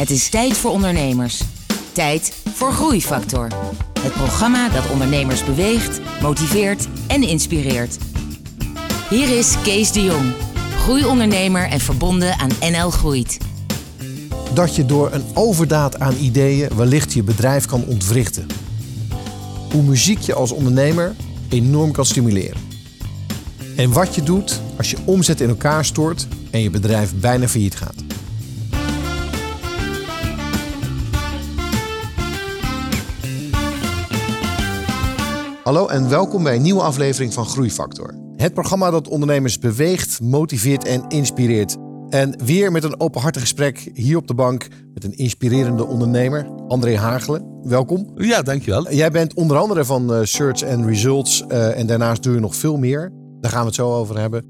Het is tijd voor ondernemers. Tijd voor Groeifactor. Het programma dat ondernemers beweegt, motiveert en inspireert. Hier is Kees de Jong, groeiondernemer en verbonden aan NL Groeit. Dat je door een overdaad aan ideeën wellicht je bedrijf kan ontwrichten. Hoe muziek je als ondernemer enorm kan stimuleren. En wat je doet als je omzet in elkaar stort en je bedrijf bijna failliet gaat. Hallo en welkom bij een nieuwe aflevering van Groeifactor. Het programma dat ondernemers beweegt, motiveert en inspireert. En weer met een openhartig gesprek hier op de bank met een inspirerende ondernemer, André Hagelen. Welkom. Ja, dankjewel. Jij bent onder andere van uh, Search and Results uh, en daarnaast doe je nog veel meer. Daar gaan we het zo over hebben.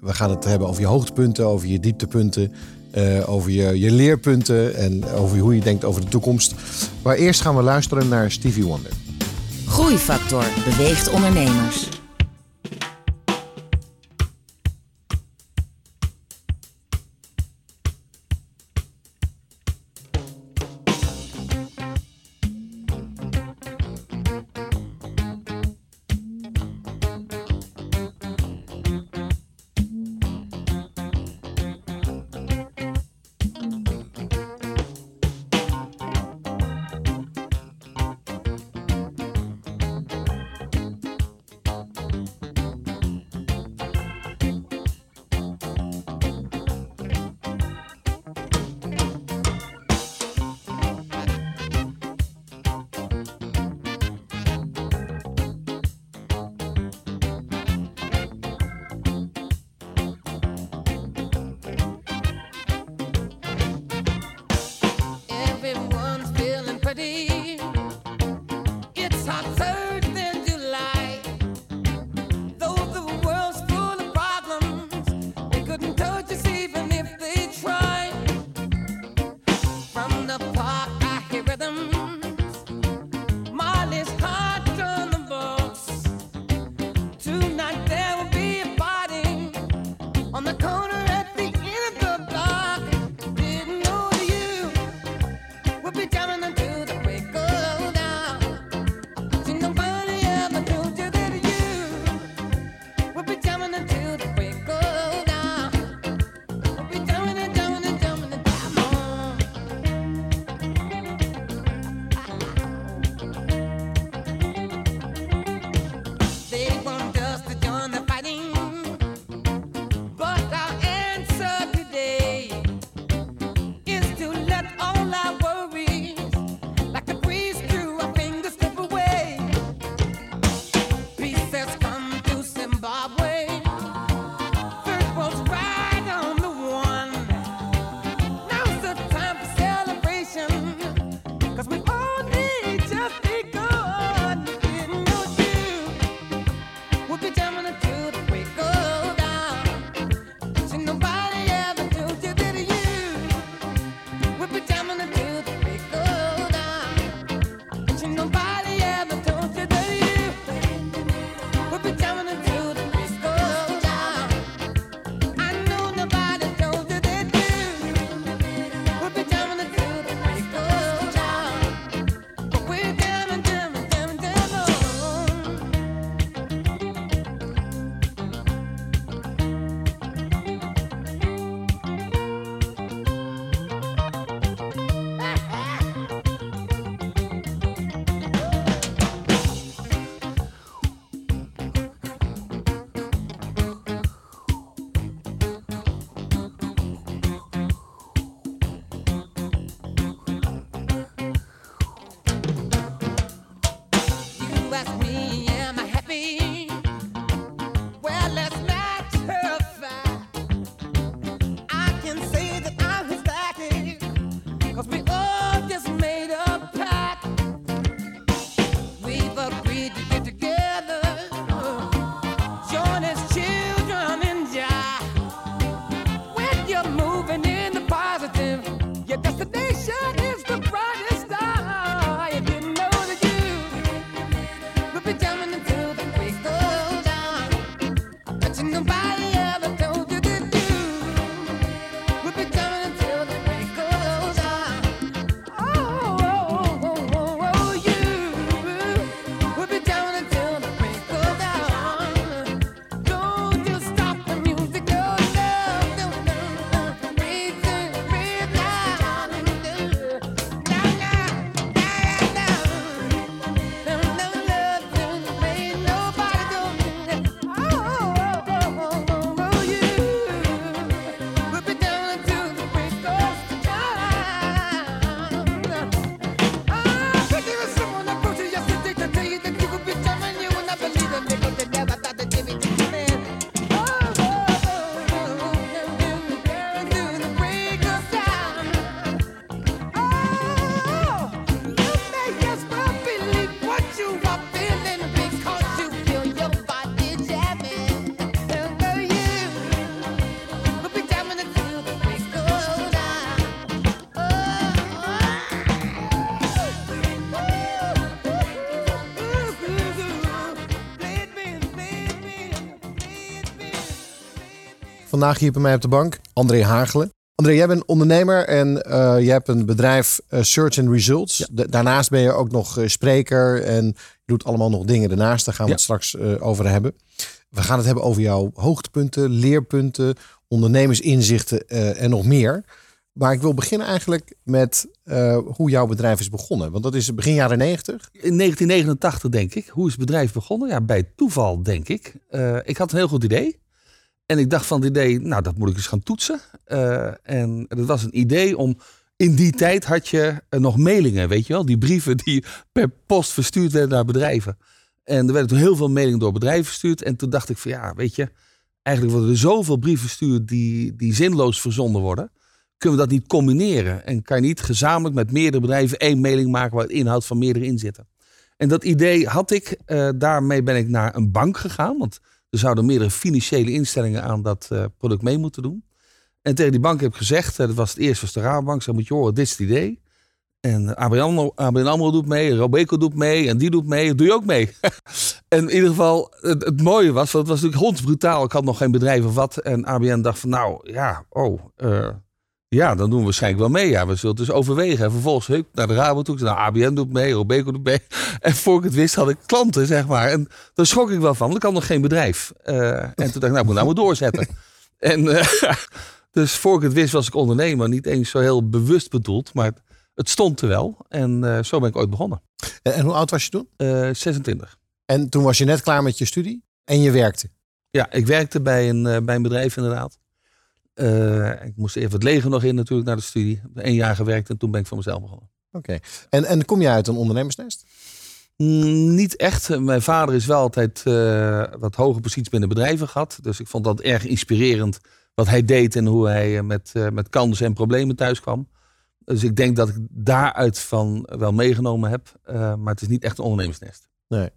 We gaan het hebben over je hoogtepunten, over je dieptepunten, uh, over je, je leerpunten en over hoe je denkt over de toekomst. Maar eerst gaan we luisteren naar Stevie Wonder. Groeifactor beweegt ondernemers. Vandaag hier bij mij op de bank, André Hagelen. André, jij bent ondernemer en uh, je hebt een bedrijf uh, Search and Results. daarnaast ben je ook nog uh, spreker en je doet allemaal nog dingen daarnaast. Daar gaan we het straks over hebben. We gaan het hebben over jouw hoogtepunten, leerpunten, ondernemersinzichten en nog meer. Maar ik wil beginnen eigenlijk met hoe jouw bedrijf is begonnen. Want dat is begin jaren 90. In 1989 denk ik. Hoe is het bedrijf begonnen? Ja, bij toeval denk ik. ik had een heel goed idee. En ik dacht van het idee, nou dat moet ik eens gaan toetsen. Uh, en dat was een idee om, in die tijd had je uh, nog mailingen, weet je wel. Die brieven die per post verstuurd werden naar bedrijven. En er werden toen heel veel mailingen door bedrijven verstuurd. En toen dacht ik van ja, weet je, eigenlijk worden er zoveel brieven verstuurd die, die zinloos verzonden worden. Kunnen we dat niet combineren? En kan je niet gezamenlijk met meerdere bedrijven één mailing maken waar het inhoud van meerdere in zitten? En dat idee had ik. Uh, daarmee ben ik naar een bank gegaan. Want er zouden meerdere financiële instellingen aan dat uh, product mee moeten doen. En tegen die bank heb ik gezegd, uh, dat was het eerst was de Rabobank, zei moet je horen, dit is het idee. En ABN, AMRO, doet mee, Robeco doet mee en die doet mee, doe je ook mee. en in ieder geval, het, mooie was, want het was natuurlijk hondsbrutaal. Ik had nog geen bedrijf of wat. En ABN dacht van nou, ja, oh, ja, dan doen we waarschijnlijk wel mee. Ja, we zullen het dus overwegen. En vervolgens hup, naar de Rabo toe. Nou, ABN doet mee, Robeco doet mee. En voor ik het wist had ik klanten, zeg maar. En daar schrok ik wel van, want ik had nog geen bedrijf. Uh, en toen dacht ik, nou, ik moet nou maar doorzetten. en uh, dus voor ik het wist was ik ondernemer. Niet eens zo heel bewust bedoeld, maar het stond er wel. En uh, zo ben ik ooit begonnen. En, en hoe oud was je toen? 26. En toen was je net klaar met je studie en je werkte? Ja, ik werkte bij een, bij een bedrijf inderdaad. Uh, ik moest even het leger nog in natuurlijk naar de studie. Eén jaar gewerkt en toen ben ik voor mezelf begonnen. Oké. En, en kom je uit een ondernemersnest? Mm, niet echt. Mijn vader is wel altijd uh, wat hoge posities binnen bedrijven gehad. Dus ik vond dat erg inspirerend wat hij deed en hoe hij uh, met, met kansen en problemen thuis kwam. Dus ik denk dat ik daaruit van wel meegenomen heb. maar het is niet echt een ondernemersnest. Nee.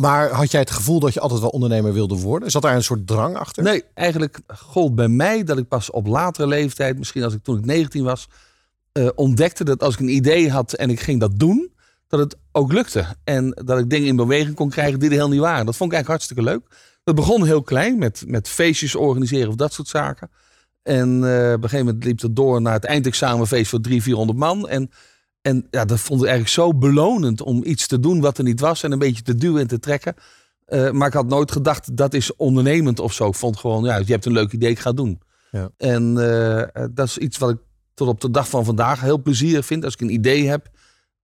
Maar had jij het gevoel dat je altijd wel ondernemer wilde worden? Zat daar een soort drang achter? Nee, eigenlijk gold bij mij dat ik pas op latere leeftijd, misschien als ik toen ik 19 was, uh, ontdekte dat als ik een idee had en ik ging dat doen, dat het ook lukte. En dat ik dingen in beweging kon krijgen die er heel niet waren. Dat vond ik eigenlijk hartstikke leuk. Dat begon heel klein met, met feestjes organiseren of dat soort zaken. En uh, op een gegeven moment liep het door naar het eindexamenfeest voor 300, 400 man. En en ja, dat vond ik eigenlijk zo belonend om iets te doen wat er niet was en een beetje te duwen en te trekken. Uh, maar ik had nooit gedacht dat is ondernemend of zo. Ik vond gewoon, ja, je hebt een leuk idee, ik ga doen. Ja. En uh, dat is iets wat ik tot op de dag van vandaag heel plezierig vind. Als ik een idee heb,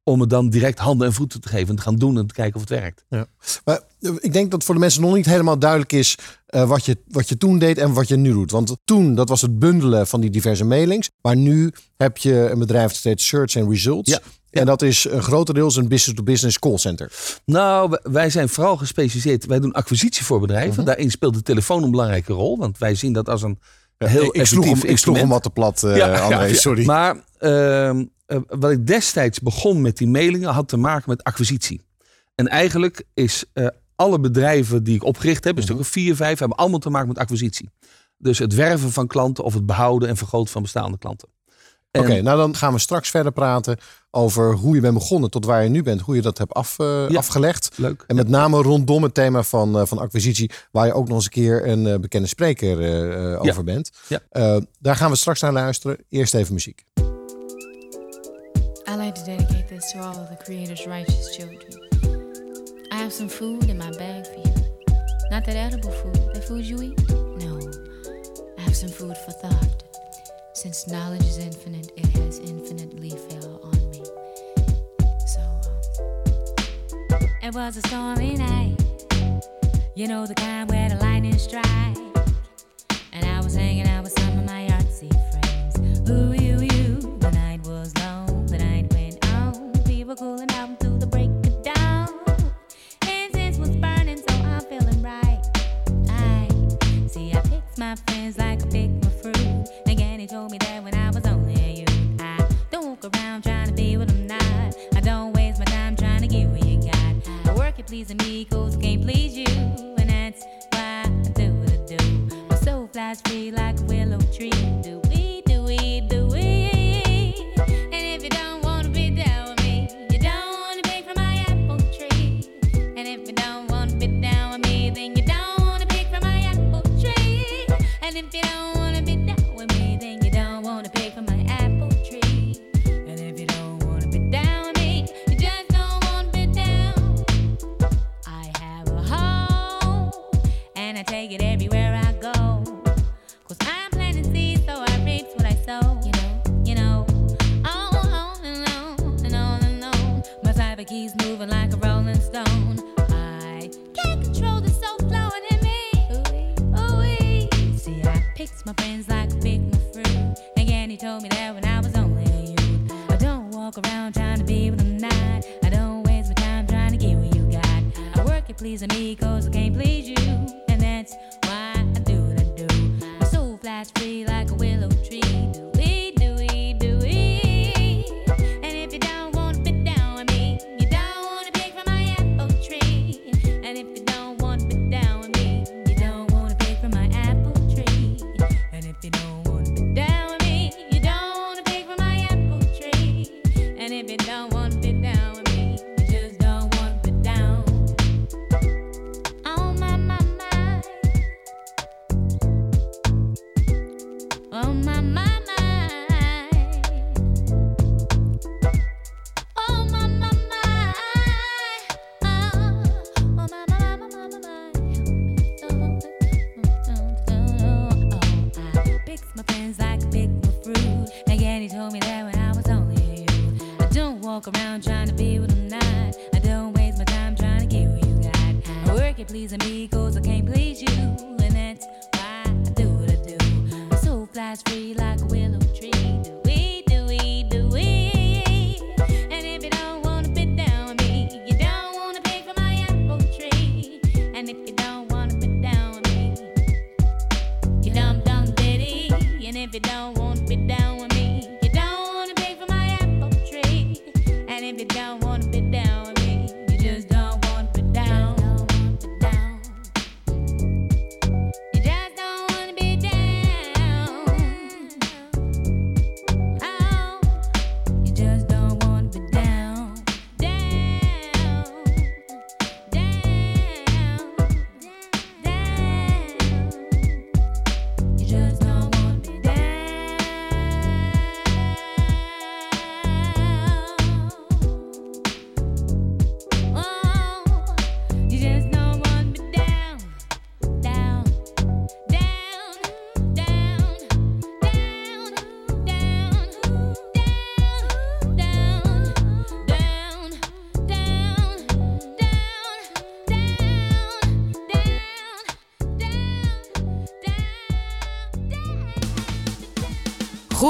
om het dan direct handen en voeten te geven en te gaan doen en te kijken of het werkt. Ja. Maar eh, ik denk dat voor de mensen nog niet helemaal duidelijk is uh, wat, je, wat je toen deed en wat je nu doet. Want toen, dat was het bundelen van die diverse mailings. Maar nu heb je een bedrijf dat heet Search and Results. Ja. En dat is een grotendeels een business-to-business callcenter. Nou, wij zijn vooral gespecialiseerd. Wij doen acquisitie voor bedrijven. Uh mhm. -huh. Daarin speelt de telefoon een belangrijke rol. Want wij zien dat als een heel ik sloeg hem, ik sloeg hem wat te plat, uh, ja, André, sorry. Maar uh, wat ik destijds begon met die mailingen had te maken met acquisitie. En eigenlijk is uh, alle bedrijven die ik opgericht heb, een stuk of vier, vijf, hebben allemaal te maken met acquisitie. Dus het werven van klanten of het behouden en vergroten van bestaande klanten. Oké, nou dan gaan we straks verder praten over hoe je bent begonnen tot waar je nu bent, hoe je dat hebt af, uh, ja, afgelegd. Leuk. En met name rondom het thema van, uh, van acquisitie, waar je ook nog eens een keer een uh, bekende spreker over bent. Ja. daar gaan we straks naar luisteren. Eerst even muziek. I like to dedicate this to all of the Creator's righteous children. I have some food in my bag for you. Not that edible food, the food you eat. No, I have some food for thought. Since knowledge is infinite, it has infinitely fell on me. So, um, it was a stormy night. You know the kind where the lightning strikes. was pulling out through the break of dawn. Incense was burning, so I'm feeling right. I see, I picked my friends like I pick my fruit. Again, he told me that when I was only a youth, I don't walk around trying to be what I'm not. I don't waste my time trying to get what you got. I work at pleasing me, cause I can't please you, and that's why I do what I do. I'm so flash free like a willow tree. Do My friends like to pick my fruit. Again, he told me that when I was only a youth. I don't walk around trying to be what I'm not. I don't waste my time trying to get what you got. I work at pleasing me cause I can't please you. And that's why I do what I do. My soul flies free like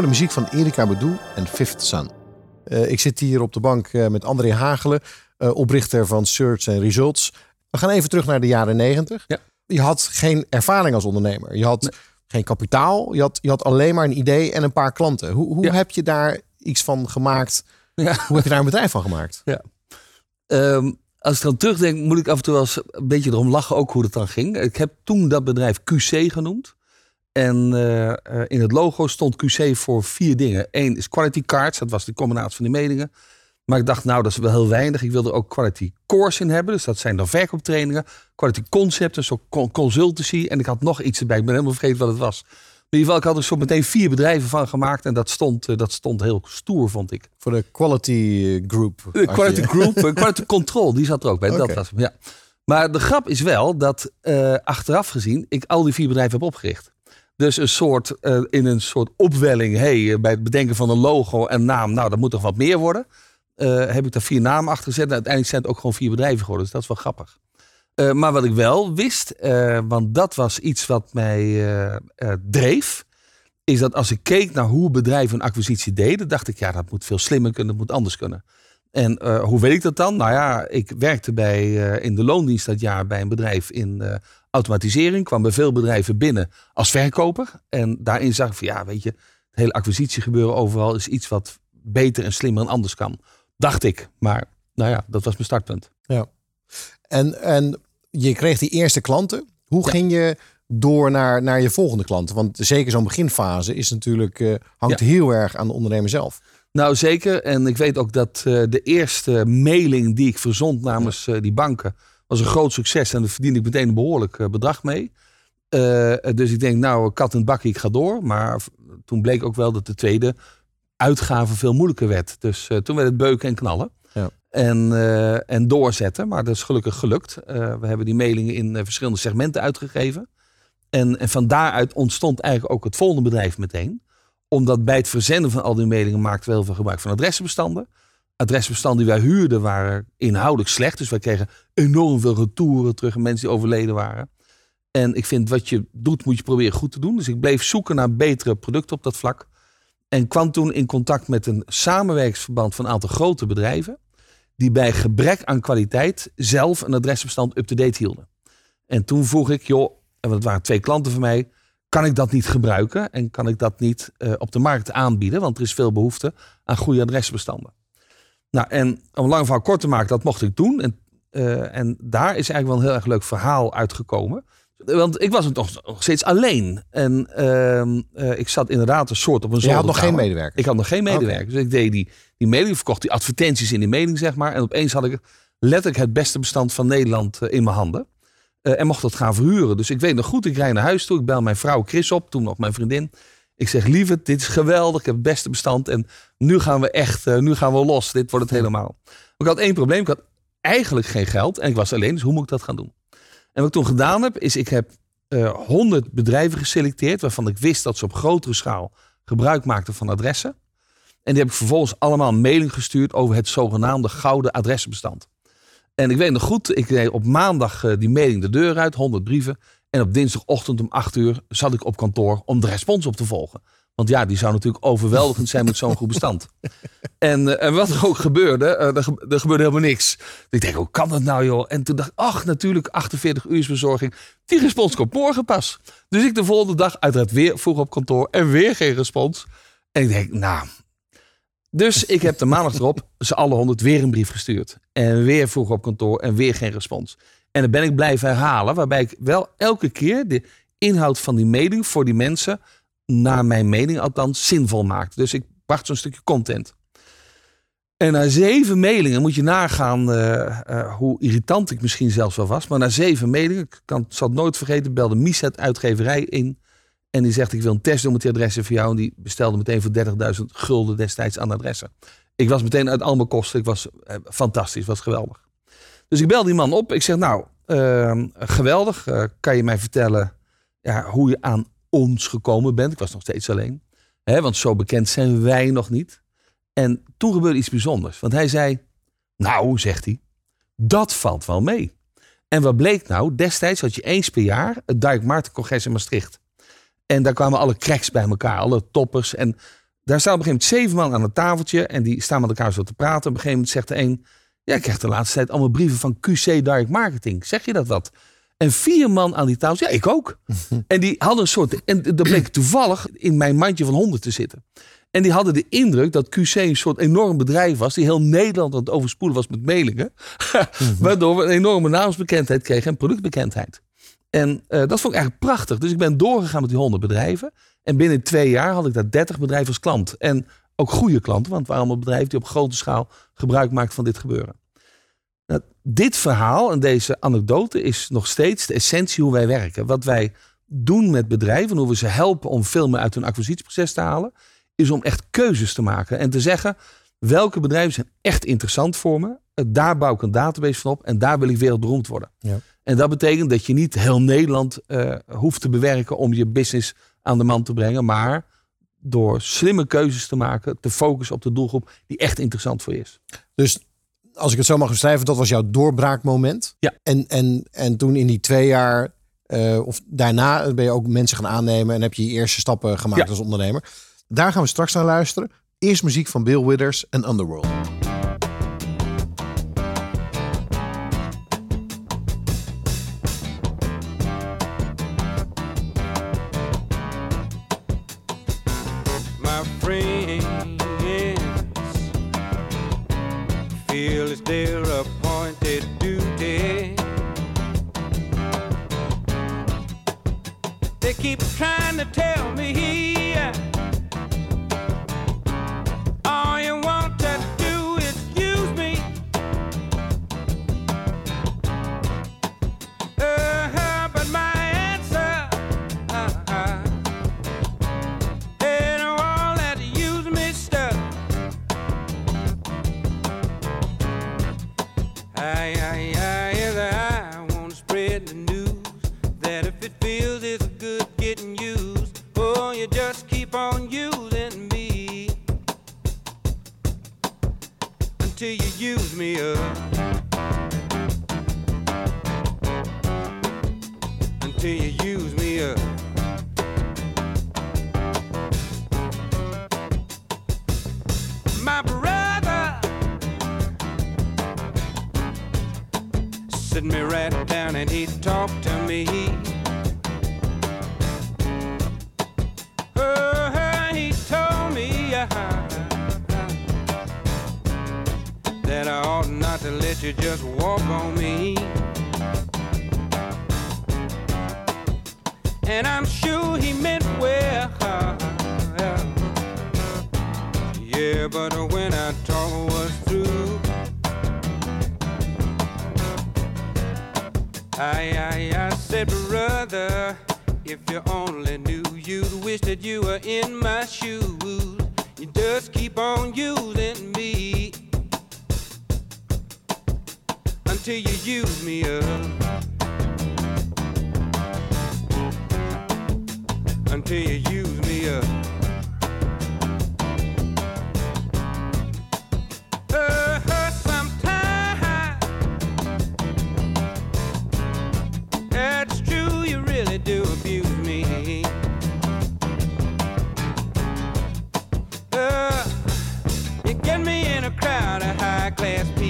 De muziek van Erika Badu en Fifth Sun. Eh, ik zit hier op de bank eh, met André Hagelen, eh, oprichter van Search and Results. We gaan even terug naar de jaren negentig. Ja. Je had geen ervaring als ondernemer. Je had geen kapitaal. Je had, je had alleen maar een idee en een paar klanten. Hoe, hoe Ja. heb je daar iets van gemaakt? Ja. Hoe heb je daar een bedrijf van gemaakt? Ehm, als ik dan terugdenk, moet ik af en toe wel eens een beetje erom lachen ook hoe het dan ging. Ik heb toen dat bedrijf QC genoemd. En eh, eh, in het logo stond QC voor vier dingen. Eén is quality cards, dat was de combinatie van die meningen. Maar ik dacht, nou, dat is wel heel weinig. Ik wilde er ook quality course in hebben. Dus dat zijn dan verkooptrainingen. Quality concept, een soort con- consultancy. En ik had nog iets erbij. Ik ben helemaal vergeten wat het was. Maar in ieder geval, ik had er zo meteen vier bedrijven van gemaakt. En dat stond, eh, dat stond heel stoer, vond ik. Voor de quality group. De had je- quality group, quality control, die zat er ook bij. Dat was ja. Maar de grap is wel dat achteraf gezien ik al die vier bedrijven heb opgericht. Dus een soort, eh, in een soort opwelling, hey, eh, bij het bedenken van een logo en naam, nou, dat moet toch wat meer worden. Eh, heb ik daar vier namen achter gezet en uiteindelijk zijn het ook gewoon vier bedrijven geworden. Dus dat is wel grappig. Maar wat ik wel wist, want dat was iets wat mij dreef, is dat als ik keek naar hoe bedrijven een acquisitie deden, dacht ik, ja, dat moet veel slimmer kunnen, dat moet anders kunnen. En hoe weet ik dat dan? Nou ja, ik werkte bij, in de loondienst dat jaar bij een bedrijf in eh, automatisering. Kwam bij veel bedrijven binnen als verkoper. En daarin zag ik van ja, weet je, het hele acquisitiegebeuren overal is iets wat beter en slimmer en anders kan. Dacht ik. Maar nou ja, dat was mijn startpunt. En, en je kreeg die eerste klanten. Hoe ging je door naar, naar je volgende klanten? Want zeker zo'n beginfase is natuurlijk, eh, hangt heel erg aan de ondernemer zelf. Nou, zeker. En ik weet ook dat eh, de eerste mailing die ik verzond namens eh, die banken was een groot succes. En daar verdiende ik meteen een behoorlijk eh, bedrag mee. Eh, dus ik denk, nou, kat in het bakje, ik ga door. Maar toen bleek ook wel dat de tweede uitgave veel moeilijker werd. Dus eh, toen werd het beuken en knallen. Ja. En, en doorzetten. Maar dat is gelukkig gelukt. We hebben die mailingen in verschillende segmenten uitgegeven. En, en van daaruit ontstond eigenlijk ook het volgende bedrijf meteen omdat bij het verzenden van al die mailingen maakten we heel veel gebruik van adressenbestanden. Adressenbestanden die wij huurden waren inhoudelijk slecht. Dus wij kregen enorm veel retouren terug en mensen die overleden waren. En ik vind wat je doet, moet je proberen goed te doen. Dus ik bleef zoeken naar betere producten op dat vlak. En kwam toen in contact met een samenwerkingsverband van een aantal grote bedrijven. Die bij gebrek aan kwaliteit zelf een adresbestand up-to-date hielden. En toen vroeg ik, joh, en het waren twee klanten van mij kan ik dat niet gebruiken en kan ik dat niet eh, op de markt aanbieden? Want er is veel behoefte aan goede adresbestanden. Nou, en om lang verhaal kort te maken, dat mocht ik doen. En, eh, en daar is eigenlijk wel een heel erg leuk verhaal uitgekomen. Want ik was nog, nog steeds alleen. En ehm, eh, ik zat inderdaad een soort op een Je had nog zolderkamer. geen medewerker. Ik had nog geen medewerkers. Dus ik deed die, die mailing, verkocht die advertenties in die mailing, zeg maar. En opeens had ik letterlijk het beste bestand van Nederland eh, in mijn handen. En mocht dat gaan verhuren. Dus ik weet nog goed, ik rijd naar huis toe. Ik bel mijn vrouw Chris op, toen nog mijn vriendin. Ik zeg, lieve, dit is geweldig. Ik heb het beste bestand. En nu gaan we echt, eh, nu gaan we los. Dit wordt het helemaal. Maar ik had één probleem. Ik had eigenlijk geen geld. En ik was alleen, dus hoe moet ik dat gaan doen? En wat ik toen gedaan heb, is ik heb eh 100 bedrijven geselecteerd. Waarvan ik wist dat ze op grotere schaal gebruik maakten van adressen. En die heb ik vervolgens allemaal een mailing gestuurd over het zogenaamde gouden adressenbestand. En ik weet nog goed, ik deed op maandag eh, die mailing de deur uit, 100 brieven. En op dinsdagochtend om 8 uur zat ik op kantoor om de respons op te volgen. Want ja, die zou natuurlijk overweldigend zijn met zo'n goed bestand. En, eh, en wat er ook gebeurde, eh, er, ge- er gebeurde helemaal niks. Ik denk, hoe kan dat nou joh? En toen dacht ik, ach natuurlijk, 48 uur bezorging. Die respons komt morgen pas. Dus ik de volgende dag uiteraard weer vroeg op kantoor en weer geen respons. En ik denk, nou... Dus ik heb de maandag erop ze alle 100 weer een brief gestuurd. En weer vroeg op kantoor en weer geen respons. En dan ben ik blijven herhalen, waarbij ik wel elke keer de inhoud van die mailing voor die mensen, naar mijn mening althans, zinvol maakte. Dus ik bracht zo'n stukje content. En na zeven mailingen moet je nagaan eh, eh, hoe irritant ik misschien zelfs wel was. Maar na zeven mailingen, ik kan, zal het nooit vergeten, belde Miset uitgeverij in. En die zegt, ik wil een test doen met die adressen voor jou. En die bestelde meteen voor 30.000 gulden destijds aan adressen. Ik was meteen uit al mijn kosten. Ik was eh, fantastisch, was geweldig. Dus ik bel die man op. Ik zeg, nou, ehm, geweldig. Eh, kan je mij vertellen ja, hoe je aan ons gekomen bent? Ik was nog steeds alleen. Hè, want zo bekend zijn wij nog niet. En toen gebeurde iets bijzonders. Want hij zei, nou, zegt hij, dat valt wel mee. En wat bleek nou? Destijds had je eens per jaar het Dirk Maarten congres in Maastricht. En daar kwamen alle cracks bij elkaar, alle toppers. En daar staan op een gegeven moment zeven man aan het tafeltje. En die staan met elkaar zo te praten. Op een gegeven moment zegt de een... Ja, ik krijg de laatste tijd allemaal brieven van QC Direct Marketing. Zeg je dat wat? En vier man aan die tafel. Ja, ik ook. en die hadden een soort... En dat bleek toevallig in mijn mandje van honderd te zitten. En die hadden de indruk dat QC een soort enorm bedrijf was. Die heel Nederland aan het overspoelen was met mailingen. Waardoor we een enorme naamsbekendheid kregen en productbekendheid. En eh, dat vond ik eigenlijk prachtig. Dus ik ben doorgegaan met die 100 bedrijven. En binnen twee jaar had ik daar 30 bedrijven als klant. En ook goede klanten, want het waren allemaal bedrijven die op grote schaal gebruik maakten van dit gebeuren. Nou, dit verhaal en deze anekdote is nog steeds de essentie hoe wij werken. Wat wij doen met bedrijven, hoe we ze helpen om veel meer uit hun acquisitieproces te halen, is om echt keuzes te maken en te zeggen welke bedrijven zijn echt interessant voor me. Daar bouw ik een database van op en daar wil ik wereldberoemd worden. Ja. En dat betekent dat je niet heel Nederland eh, hoeft te bewerken om je business aan de man te brengen, maar door slimme keuzes te maken, te focussen op de doelgroep die echt interessant voor je is. Dus als ik het zo mag beschrijven, dat was jouw doorbraakmoment. Ja. En, en, en toen in die twee jaar, eh, of daarna ben je ook mensen gaan aannemen en heb je je eerste stappen gemaakt Ja. als ondernemer. Daar gaan we straks naar luisteren. Eerst muziek van Bill Withers en Underworld. I, I, I said, brother, if you only knew, you'd wish that you were in my shoes. You just keep on using me until you use me up. Until you use me up. Class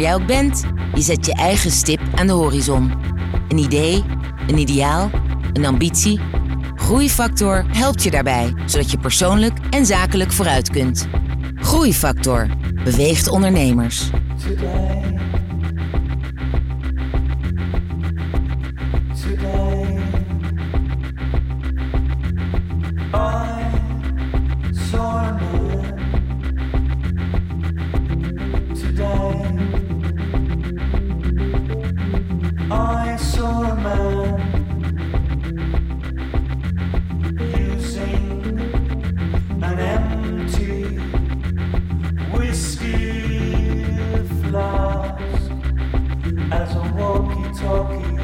ondernemer jij ook bent, je zet je eigen stip aan de horizon. Een idee, een ideaal, een ambitie. Groeifactor helpt je daarbij, zodat je persoonlijk en zakelijk vooruit kunt. Groeifactor beweegt ondernemers. As a walkie-talkie.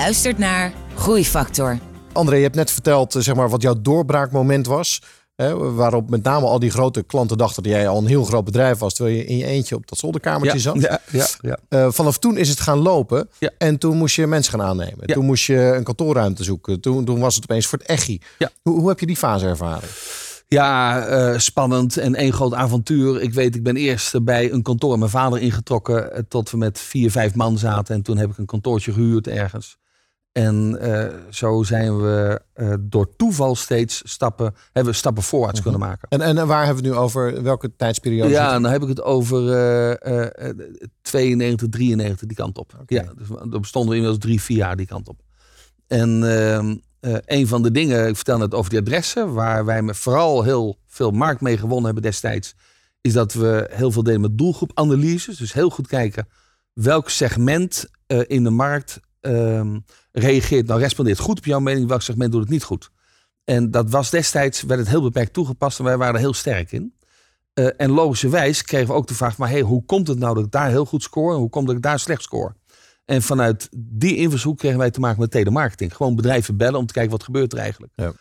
Luistert naar Groeifactor. André, je hebt net verteld eh, zeg maar, wat jouw doorbraakmoment was. Hè, waarop met name al die grote klanten dachten dat jij al een heel groot bedrijf was. Terwijl je in je eentje op dat zolderkamertje ja, zat. ja, ja, ja. Eh, vanaf toen is het gaan lopen. Ja. En toen moest je mensen gaan aannemen. Ja. Toen moest je een kantoorruimte zoeken. Toen, toen was het opeens voor het echi. Ja. Hoe, hoe heb je die fase ervaren? Ja, eh, spannend en één groot avontuur. Ik weet, ik ben eerst bij een kantoor mijn vader ingetrokken. Tot we met vier, vijf man zaten. En toen heb ik een kantoortje gehuurd ergens. En eh, zo zijn we eh, door toeval steeds stappen, hebben we stappen voorwaarts kunnen maken. En, en waar hebben we het nu over? Welke tijdsperiode? Ja, dan heb ik het over eh, eh, 92, 93, die kant op. Ja, dus er bestonden we inmiddels drie, vier jaar die kant op. En ehm, eh, een van de dingen, ik vertel net over die adressen, waar wij met vooral heel veel markt mee gewonnen hebben destijds, is dat we heel veel deden met doelgroepanalyses. Dus heel goed kijken welk segment in de markt ehm, reageert, nou respondeert goed op jouw mening, welk segment doet het niet goed. En dat was destijds, werd het heel beperkt toegepast en wij waren er heel sterk in. Eh, en logischerwijs kregen we ook de vraag, maar hey, hoe komt het nou dat ik daar heel goed score en hoe komt dat ik daar slecht score? En vanuit die invalshoek kregen wij te maken met telemarketing. Gewoon bedrijven bellen om te kijken wat gebeurt er eigenlijk. Ja.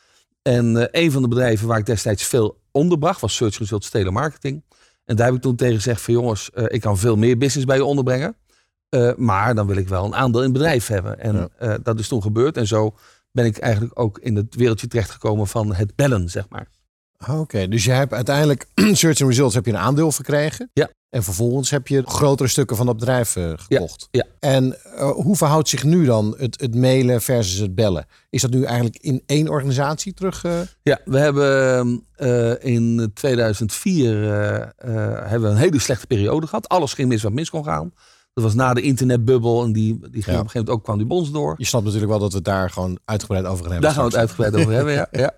En eh, een van de bedrijven waar ik destijds veel onderbracht was Search Results Telemarketing. En daar heb ik toen tegen gezegd van jongens, eh, ik kan veel meer business bij je onderbrengen. Eh, maar dan wil ik wel een aandeel in het bedrijf hebben. En Ja. eh, dat is toen gebeurd. En zo ben ik eigenlijk ook in het wereldje terechtgekomen van het bellen, zeg maar. Ah, Oké, dus je hebt uiteindelijk Search and Results heb je een aandeel verkregen. Ja. En vervolgens heb je grotere stukken van dat bedrijf eh, gekocht. ja. En hoe verhoudt zich nu dan het, het mailen versus het bellen? Is dat nu eigenlijk in één organisatie terug? Ja, we hebben in 2004 eh, eh, hebben we een hele slechte periode gehad. Alles ging mis wat mis kon gaan. Dat was na de internetbubbel en die, die ging op een gegeven moment ook kwam die bons door. Je snapt natuurlijk wel dat we het daar gewoon uitgebreid over gaan hebben. Daar gaan we het uitgebreid over hebben, ja. ja.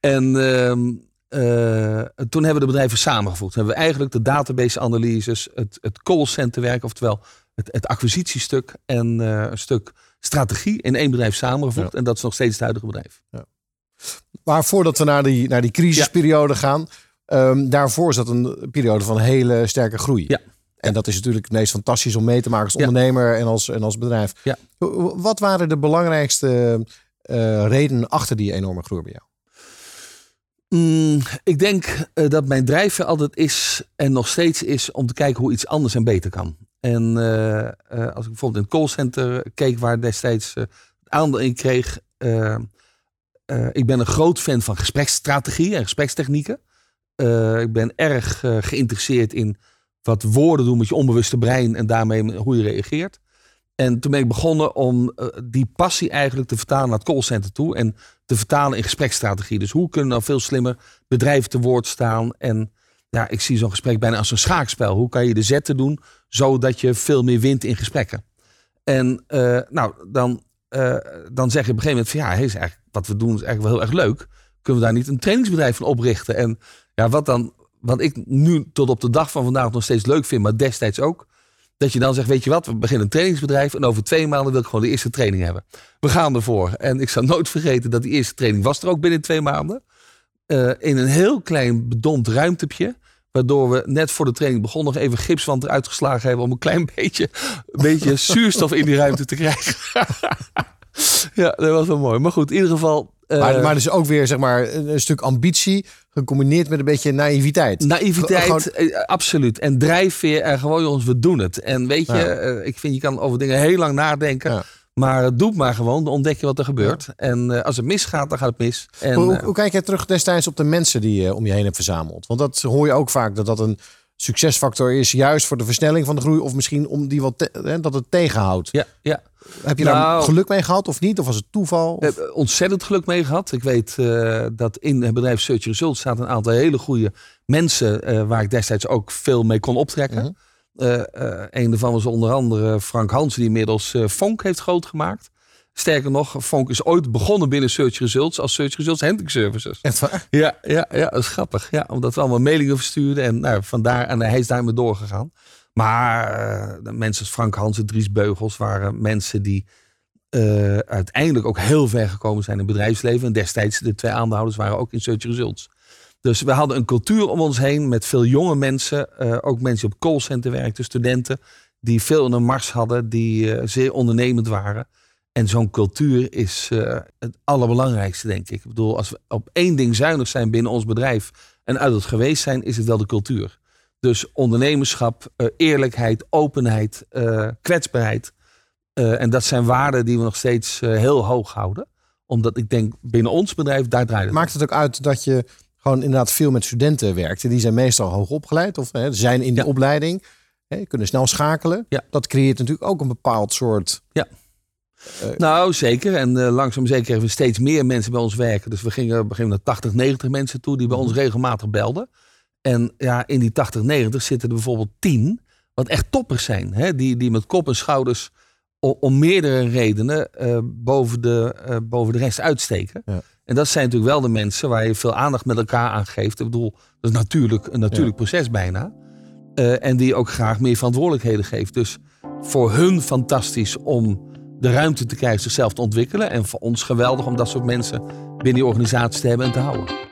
En ehm, eh, toen hebben we de bedrijven samengevoegd. Toen hebben we eigenlijk de database analyses, het, het callcenter werk, oftewel het, het acquisitiestuk en eh, een stuk strategie in één bedrijf samengevoegd. En dat is nog steeds het huidige bedrijf. Maar voordat we naar die, naar die crisisperiode gaan, ehm, daarvoor zat een periode van hele sterke groei. Ja. En dat is natuurlijk het meest fantastisch om mee te maken als ondernemer en als, en als bedrijf. Ja. Wat waren de belangrijkste eh, redenen achter die enorme groei bij jou? Mm, ik denk eh, dat mijn drijfveer altijd is en nog steeds is om te kijken hoe iets anders en beter kan. En eh, als ik bijvoorbeeld in het callcenter keek waar destijds aandeel in kreeg. ik ben een groot fan van gespreksstrategie en gesprekstechnieken. Ik ben erg geïnteresseerd in wat woorden doen met je onbewuste brein en daarmee hoe je reageert. En toen ben ik begonnen om eh, die passie eigenlijk te vertalen naar het callcenter toe. En te vertalen in gespreksstrategie. Dus hoe kunnen nou veel slimmer bedrijven te woord staan? En ja, ik zie zo'n gesprek bijna als een schaakspel. Hoe kan je de zetten doen zodat je veel meer wint in gesprekken? En eh, nou, dan, eh, dan zeg je op een gegeven moment van ja, hey, is eigenlijk, wat we doen is eigenlijk wel heel erg leuk. Kunnen we daar niet een trainingsbedrijf van oprichten? En ja, wat dan, wat ik nu tot op de dag van vandaag nog steeds leuk vind, maar destijds ook. Dat je dan zegt, weet je wat, we beginnen een trainingsbedrijf en over twee maanden wil ik gewoon de eerste training hebben. We gaan ervoor. En ik zal nooit vergeten dat die eerste training was er ook binnen twee maanden. Eh, in een heel klein bedompt ruimtepje. Waardoor we net voor de training begonnen nog even gipswand eruit geslagen hebben. Om een klein beetje, een beetje zuurstof in die ruimte te krijgen. ja, dat was wel mooi. Maar goed, in ieder geval. eh, maar, maar dus ook weer zeg maar een, een stuk ambitie gecombineerd met een beetje naïviteit. Naïviteit, Gewoon- eh, absoluut. En drijfveer en gewoon jongens, we doen het. En weet je, Ja. eh, ik vind je kan over dingen heel lang nadenken. Ja. Maar doe het maar gewoon, dan ontdek je wat er gebeurt. En als het misgaat, dan gaat het mis. En, hoe, hoe kijk jij terug destijds op de mensen die je om je heen hebt verzameld? Want dat hoor je ook vaak dat dat een succesfactor is, juist voor de versnelling van de groei, of misschien om die wat te- hè, dat het tegenhoudt. ja, ja. Heb je daar Nou- geluk mee gehad of niet? Of was het toeval? Of- ontzettend geluk mee gehad. Ik weet eh, dat in het bedrijf Search Results staat een aantal hele goede mensen eh, waar ik destijds ook veel mee kon optrekken. Mhm. Eh, een daarvan was onder andere Frank Hansen, die inmiddels Fonk heeft groot gemaakt. Sterker nog, Fonk is ooit begonnen binnen Search Results als Search Results Handling Services. Echt waar? Ja, ja, ja, dat is grappig. Ja, omdat we allemaal mailingen verstuurden en nou, vandaar en hij is daarmee doorgegaan. Maar eh, de mensen als Frank Hansen, Dries Beugels waren mensen die eh, uiteindelijk ook heel ver gekomen zijn in het bedrijfsleven. En destijds de twee aandeelhouders waren ook in Search Results. Dus we hadden een cultuur om ons heen met veel jonge mensen. eh, ook mensen die op callcenter werkten, studenten. Die veel in een mars hadden, die zeer ondernemend waren. En zo'n cultuur is het allerbelangrijkste, denk ik. Ik bedoel, als we op één ding zuinig zijn binnen ons bedrijf en uit het geweest zijn, is het wel de cultuur. Dus ondernemerschap, eh, eerlijkheid, openheid, eh, kwetsbaarheid. Eh, en dat zijn waarden die we nog steeds heel hoog houden. Omdat ik denk, binnen ons bedrijf, daar draait het. Maakt het ook uit dat je gewoon inderdaad veel met studenten werkt? Die zijn meestal hoog opgeleid of hè, zijn in die Ja. opleiding. Hè, kunnen snel schakelen. Ja. Dat creëert natuurlijk ook een bepaald soort... Nou, zeker. En langzaam zeker hebben we steeds meer mensen bij ons werken. Dus we gingen op een gegeven moment naar 80, 90 mensen toe die bij ons regelmatig belden. En ja, in die 80, 90 zitten er bijvoorbeeld 10 wat echt toppers zijn. Hè? Die, die met kop en schouders om, om meerdere redenen eh, boven, de, eh, boven de rest uitsteken. Ja. En dat zijn natuurlijk wel de mensen waar je veel aandacht met elkaar aan geeft. Ik bedoel, dat is natuurlijk een natuurlijk proces bijna. Eh, en die ook graag meer verantwoordelijkheden geeft. Dus voor hun fantastisch om de ruimte te krijgen zichzelf te ontwikkelen. En voor ons geweldig om dat soort mensen binnen die organisatie te hebben en te houden.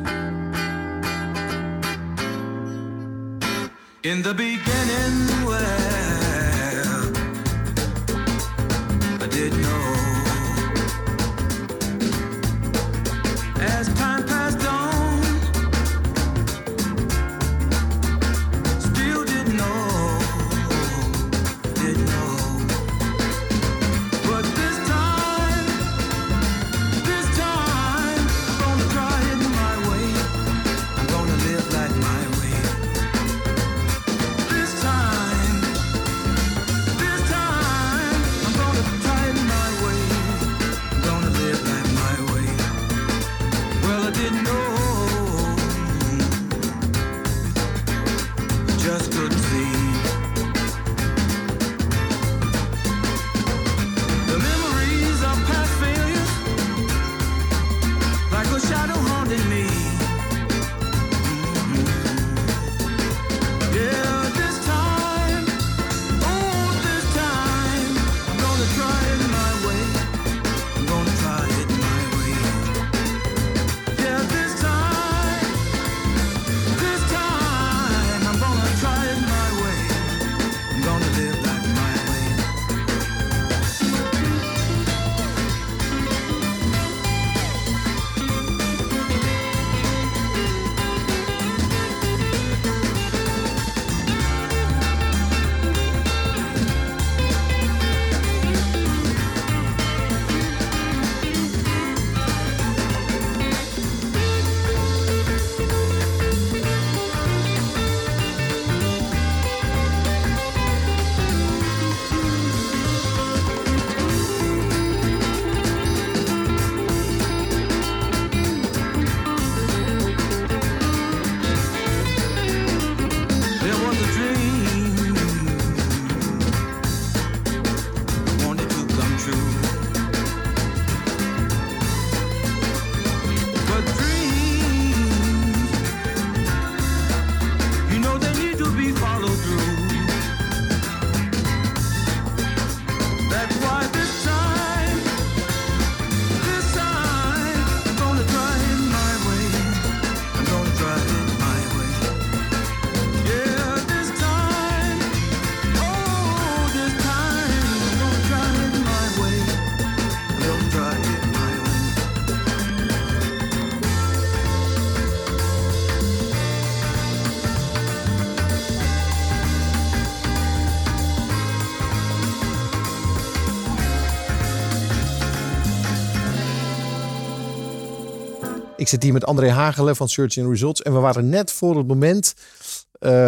Zit hier met André Hagelen van Search and Results. En we waren net voor het moment,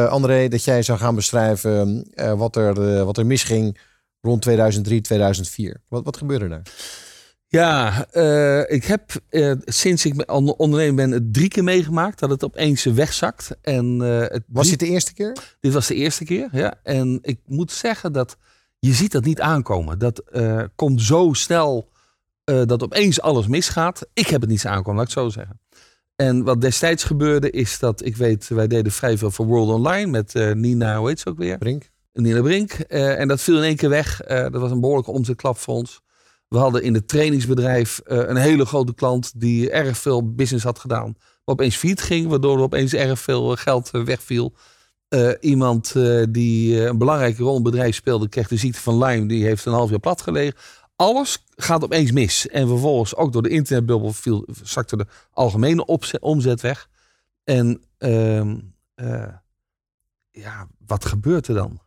André, dat jij zou gaan beschrijven wat, er, eh, wat er misging rond 2003, 2004. Wat, wat gebeurde daar? Ja, ik heb sinds ik on- ondernemer ben het drie keer meegemaakt dat het opeens wegzakt. En, het Was dit de eerste keer? Dit was de eerste keer, ja. En ik moet zeggen dat je ziet dat niet aankomen. Dat komt zo snel eh, dat opeens alles misgaat. Ik heb het niet aankomen, laat ik het zo zeggen. En wat destijds gebeurde is dat, ik weet, wij deden vrij veel voor World Online met eh, Nina, hoe heet ze ook weer? Brink? Nina Brink. Eh, en dat viel in één keer weg. Dat was een behoorlijke omzetklap voor ons. We hadden in het trainingsbedrijf een hele grote klant die erg veel business had gedaan. Maar opeens failliet ging, waardoor er opeens erg veel geld wegviel. Iemand die een belangrijke rol in het bedrijf speelde, kreeg de ziekte van Lyme. Die heeft een half jaar plat gelegen. Alles gaat opeens mis. En vervolgens ook door de internetbubbel viel, zakte de algemene omzet weg. En ehm, eh, ja, wat gebeurt er dan?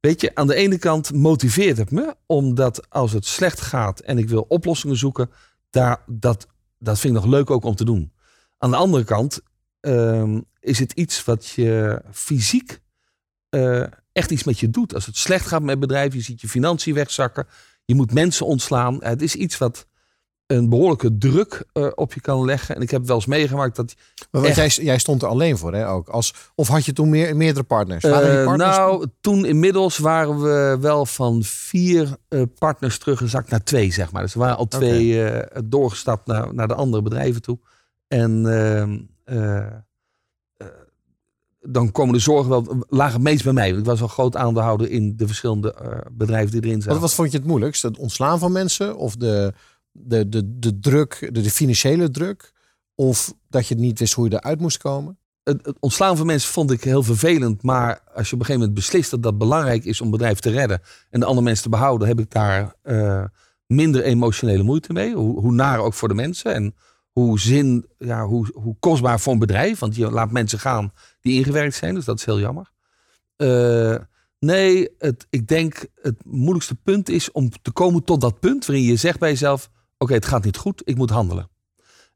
Weet je, aan de ene kant motiveert het me, omdat als het slecht gaat en ik wil oplossingen zoeken, daar, dat, dat vind ik nog leuk ook om te doen. Aan de andere kant ehm, is het iets wat je fysiek eh, echt iets met je doet. Als het slecht gaat met bedrijf, je ziet je financiën wegzakken, je moet mensen ontslaan. Het is iets wat een behoorlijke druk eh, op je kan leggen. En ik heb wel eens meegemaakt dat Maar Echt. jij, jij stond er alleen voor, hè? Ook. Als, of had je toen meer, meerdere partners? Eh, partners nou, toen inmiddels waren we wel van vier eh, partners teruggezakt naar twee, zeg maar. Dus er waren al twee doorgestapt naar, naar de andere bedrijven toe. En ehm, eh, eh, dan komen de zorgen wel, lagen het meest bij mij. Ik was wel groot aandeelhouder in de verschillende eh, bedrijven die erin Wat, zaten. wat vond je het moeilijkst? Het ontslaan van mensen? Of de, de, de, de druk, de, de financiële druk? Of dat je niet wist hoe je eruit moest komen? het, het ontslaan van mensen vond ik heel vervelend. Maar als je op een gegeven moment beslist dat dat belangrijk is om bedrijf te redden en de andere mensen te behouden, heb ik daar eh, minder emotionele moeite mee. Hoe, hoe naar ook voor de mensen en hoe zin, ja, hoe, hoe kostbaar voor een bedrijf. Want je laat mensen gaan die ingewerkt zijn, dus dat is heel jammer. Eh, nee, het, ik denk het moeilijkste punt is om te komen tot dat punt waarin je zegt bij jezelf: oké, het gaat niet goed, ik moet handelen.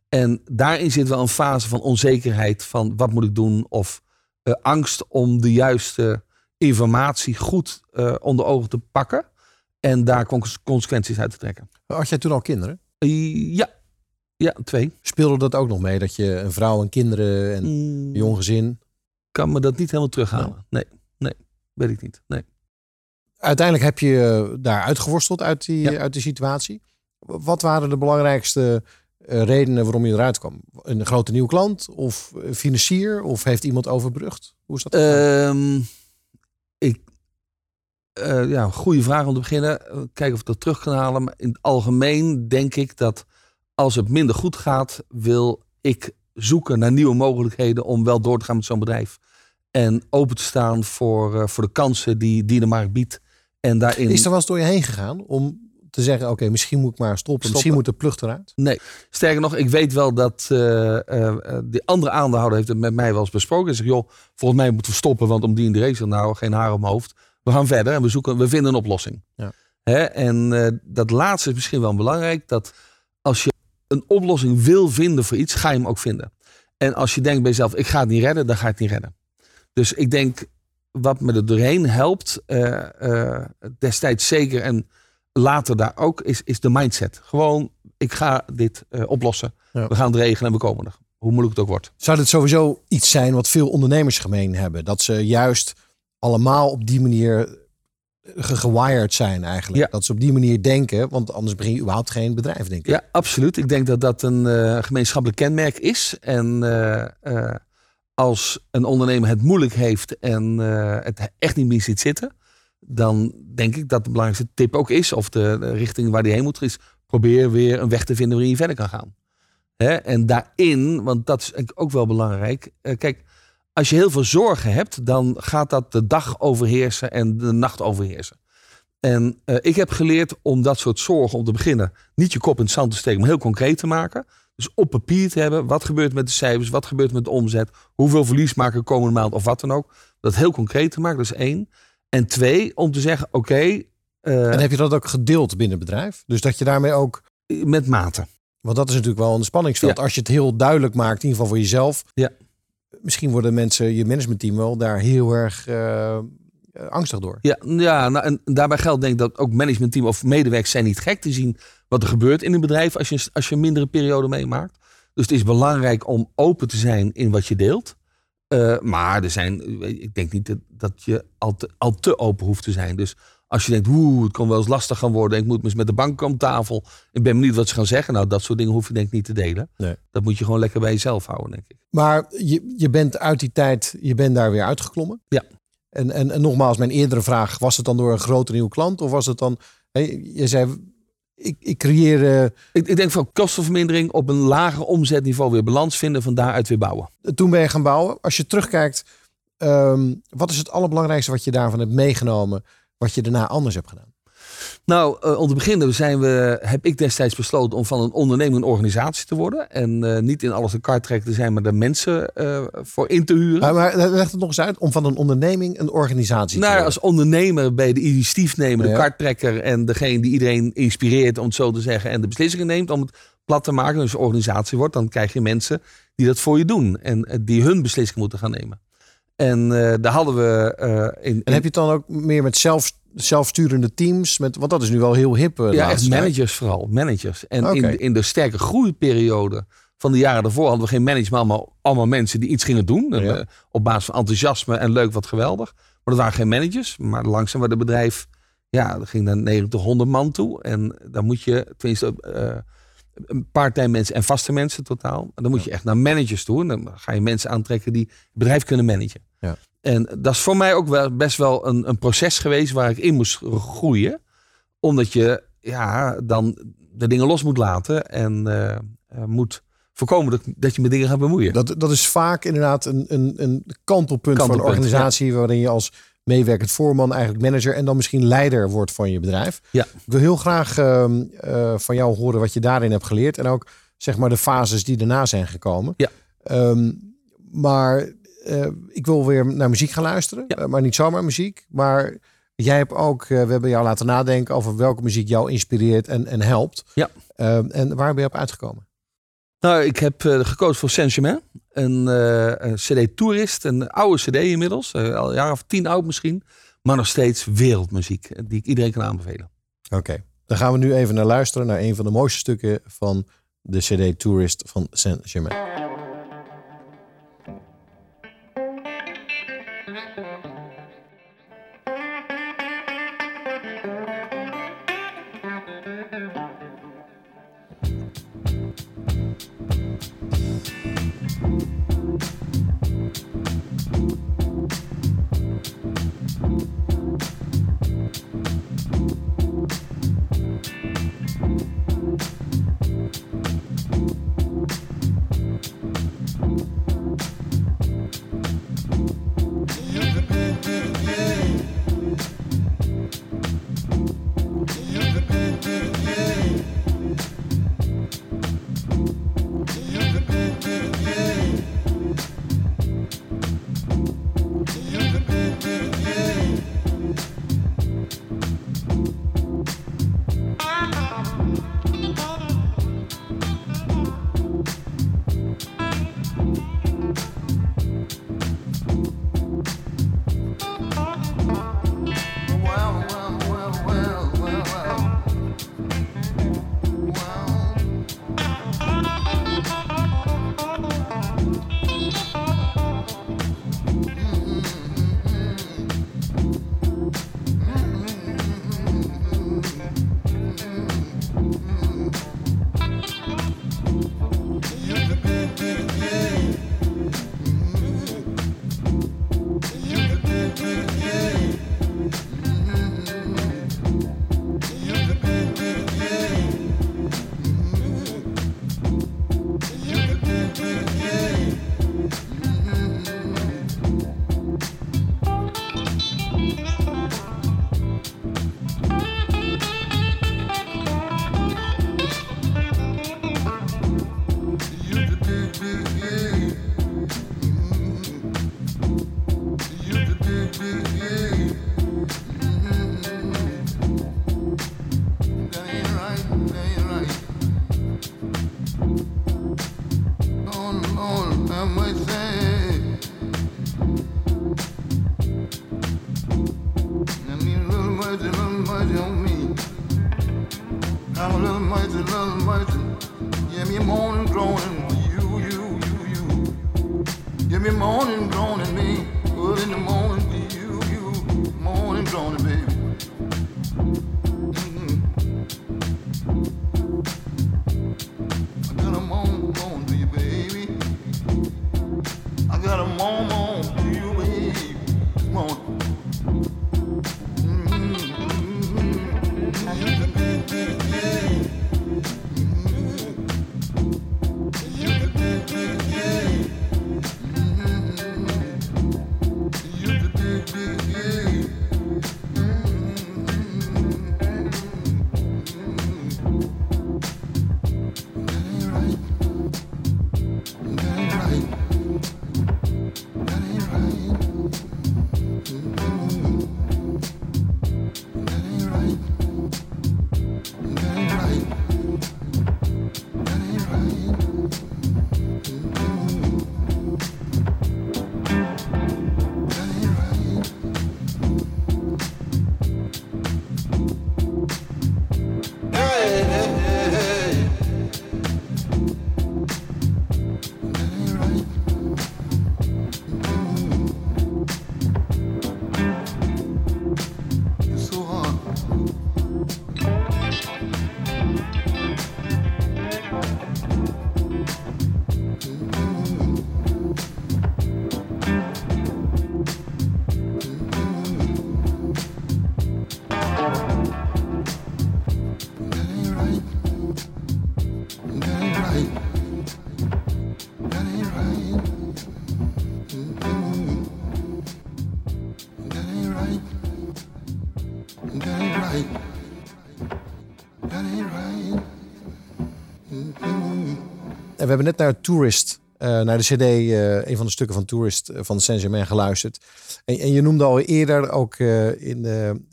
En daarin zit wel een fase van onzekerheid van wat moet ik doen of eh, angst om de juiste informatie goed eh, onder ogen te pakken en daar cons- consequenties uit te trekken. Had jij toen al kinderen? Ja, ja, twee. Speelde dat ook nog mee? Dat je een vrouw en kinderen en Mm, een jong gezin... kan me dat niet helemaal terughalen. Nee, nee, weet ik niet. Nee. Uiteindelijk heb je eh, daar uitgeworsteld uit die, Ja. uit die situatie. Wat waren de belangrijkste eh, redenen waarom je eruit kwam? Een grote nieuwe klant? Of eh, financier? Of heeft iemand overbrugd? Hoe is dat? Ehm, ik, ja, goede vraag om te beginnen. Kijken of ik dat terug kan halen. Maar in het algemeen denk ik dat als het minder goed gaat, wil ik zoeken naar nieuwe mogelijkheden om wel door te gaan met zo'n bedrijf. En open te staan voor, eh, voor de kansen die, die de markt biedt. En daarin. Is er wel eens door je heen gegaan om te zeggen... oké, misschien moet ik maar stoppen. Misschien moet de plucht eruit? Nee, sterker nog, ik weet wel dat eh eh, eh, die andere aandeelhouder heeft het met mij wel eens besproken. Hij zegt, joh, volgens mij moeten we stoppen, want om die en die reden nou geen haar mijn hoofd. We gaan verder en we zoeken, we vinden een oplossing. Ja. Hè? En dat laatste is misschien wel belangrijk, dat als je een oplossing wil vinden voor iets, ga je hem ook vinden. En als je denkt bij jezelf, ik ga het niet redden, dan ga je het niet redden. Dus ik denk, wat me er doorheen helpt, eh, eh, destijds zeker en later daar ook, is, is de mindset. Gewoon, ik ga dit eh, oplossen. Ja. We gaan het regelen en we komen er. Hoe moeilijk het ook wordt. Zou dit sowieso iets zijn wat veel ondernemers gemeen hebben? Dat ze juist allemaal op die manier gewired zijn eigenlijk. Ja. Dat ze op die manier denken, want anders begin je überhaupt geen bedrijf, denk ik. Ja, absoluut. Ik denk dat dat een eh, gemeenschappelijk kenmerk is. En eh, eh, als een ondernemer het moeilijk heeft en het echt niet meer ziet zitten, dan denk ik dat de belangrijkste tip ook is, of de, de richting waar die heen moet, is probeer weer een weg te vinden waarin je verder kan gaan. Hè? En daarin, want dat is ook wel belangrijk. kijk, als je heel veel zorgen hebt, dan gaat dat de dag overheersen en de nacht overheersen. En eh, ik heb geleerd om dat soort zorgen, om te beginnen, niet je kop in het zand te steken, maar heel concreet te maken. Dus op papier te hebben, wat gebeurt met de cijfers, wat gebeurt met de omzet, hoeveel verlies maken we komende maand of wat dan ook. Dat heel concreet te maken, dat is één. En twee, om te zeggen, oké, eh, En heb je dat ook gedeeld binnen het bedrijf? Dus dat je daarmee ook met mate. Want dat is natuurlijk wel een spanningsveld. Ja. Als je het heel duidelijk maakt, in ieder geval voor jezelf. Ja. Misschien worden mensen, je managementteam wel daar heel erg eh, angstig door. Ja, ja nou, en daarbij geldt denk ik dat ook managementteam of medewerkers zijn niet gek te zien wat er gebeurt in een bedrijf als je, als je een mindere periode meemaakt. Dus het is belangrijk om open te zijn in wat je deelt. Eh, maar er zijn, ik denk niet dat, dat je al te, al te open hoeft te zijn. Dus als je denkt, oeh, het kan wel eens lastig gaan worden. Ik moet eens met de bank om tafel. Ik ben benieuwd wat ze gaan zeggen. Nou, dat soort dingen hoef je denk ik niet te delen. Nee. Dat moet je gewoon lekker bij jezelf houden, denk ik. Maar je, je bent uit die tijd, je bent daar weer uitgeklommen. Ja. En, en, en nogmaals, mijn eerdere vraag, was het dan door een grote nieuwe klant? Of was het dan, hé, je zei, ik, ik creëer, eh, Ik, ik denk van kostenvermindering op een lager omzetniveau weer balans vinden. Van daaruit weer bouwen. toen ben je gaan bouwen. Als je terugkijkt, ehm, wat is het allerbelangrijkste wat je daarvan hebt meegenomen, wat je daarna anders hebt gedaan? Nou, eh, om te beginnen zijn we, heb ik destijds besloten om van een onderneming een organisatie te worden. En eh, niet in alles een karttrekker te zijn, maar er mensen eh, voor in te huren. Maar, maar leg het nog eens uit, om van een onderneming een organisatie nou, te ja, worden. als ondernemer ben je de initiatiefnemer, de karttrekker en degene die iedereen inspireert, om het zo te zeggen, en de beslissingen neemt om het plat te maken. Dus als je organisatie wordt, dan krijg je mensen die dat voor je doen en die hun beslissingen moeten gaan nemen. En eh, daar hadden we eh, in, En heb je het dan ook meer met zelf, zelfsturende teams? Met, want dat is nu wel heel hip. eh, Ja, tijd. managers vooral. Managers. En in, de, in de sterke groeiperiode van de jaren daarvoor hadden we geen management, maar allemaal, mensen die iets gingen doen. En, op basis van enthousiasme en leuk, wat geweldig. Maar dat waren geen managers. Maar langzaam werd het bedrijf, ja, dat ging naar 90, 100 man toe. En dan moet je, tenminste, part-time mensen en vaste mensen totaal. En dan moet je echt naar managers toe. En dan ga je mensen aantrekken die het bedrijf kunnen managen. Ja. En dat is voor mij ook wel best wel een, een proces geweest waar ik in moest groeien omdat je ja, dan de dingen los moet laten en eh, eh, moet voorkomen dat, dat je met dingen gaat bemoeien. Dat, dat is vaak inderdaad een, een, een kantelpunt, Kantelpunt, een organisatie waarin je als meewerkend voorman eigenlijk manager en dan misschien leider wordt van je bedrijf. Ja. Ik wil heel graag ehm, eh, van jou horen wat je daarin hebt geleerd en ook zeg maar de fases die daarna zijn gekomen. Ja. Ehm, maar eh, ik wil weer naar muziek gaan luisteren, Ja. Eh, maar niet zomaar muziek. Maar jij hebt ook, we hebben jou laten nadenken over welke muziek jou inspireert en, en helpt. Ja. Ehm, en waar ben je op uitgekomen? Nou, ik heb gekozen voor Saint-Germain. Een, eh, een CD Tourist, een oude CD inmiddels. eh, al een jaar of tien oud misschien. Maar nog steeds wereldmuziek. eh, Die ik iedereen kan aanbevelen. Oké, dan gaan we nu even naar luisteren naar een van de mooiste stukken van de CD Tourist van Saint-Germain. We hebben net naar Tourist, eh, naar de CD, eh, een van de stukken van Tourist eh, van Saint-Germain geluisterd. En, en je noemde al eerder, ook in, in-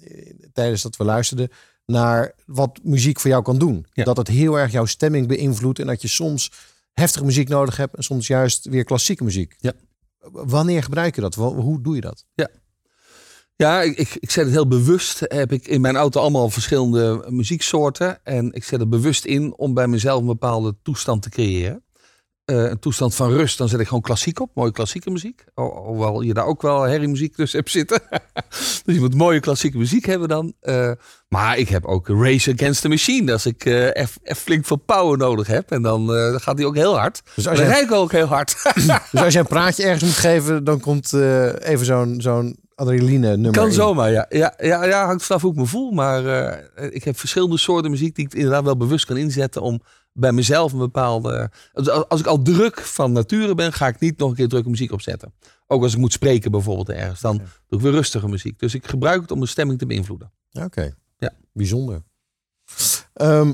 tijdens dat we luisterden, naar wat muziek voor jou kan doen. Ja. Dat het heel erg jouw stemming beïnvloedt en dat je soms heftige muziek nodig hebt en soms juist weer klassieke muziek. Ja. Wanneer gebruik je dat? Hoe doe je dat? Ja, ik, ik, ik zet het heel bewust. Heb ik in mijn auto allemaal verschillende muzieksoorten. En ik zet het bewust in om bij mezelf een bepaalde toestand te creëren. Eh, een toestand van rust, dan zet ik gewoon klassiek op. Mooie klassieke muziek. Ho- Hoewel je daar ook wel herriemuziek tussen hebt zitten. dus je moet mooie klassieke muziek hebben dan. Eh, maar ik heb ook Race Against the Machine. Als ik even flink veel power nodig heb. En dan gaat die ook heel hard. Dus Dan als, jij, rijd ik ook heel hard. dus als jij een praatje ergens moet geven, dan komt even zo'n zo'n adrenaline nummer Kan in. zomaar, ja. Ja, ja, ja hangt vanaf hoe ik me voel. Maar eh, ik heb verschillende soorten muziek die ik inderdaad wel bewust kan inzetten om bij mezelf een bepaalde... Als, ik al druk van nature ben, ga ik niet nog een keer drukke muziek opzetten. Ook als ik moet spreken bijvoorbeeld ergens. Dan doe ik weer rustige muziek. Dus ik gebruik het om mijn stemming te beïnvloeden. Oké. Ja. Bijzonder. Ehm,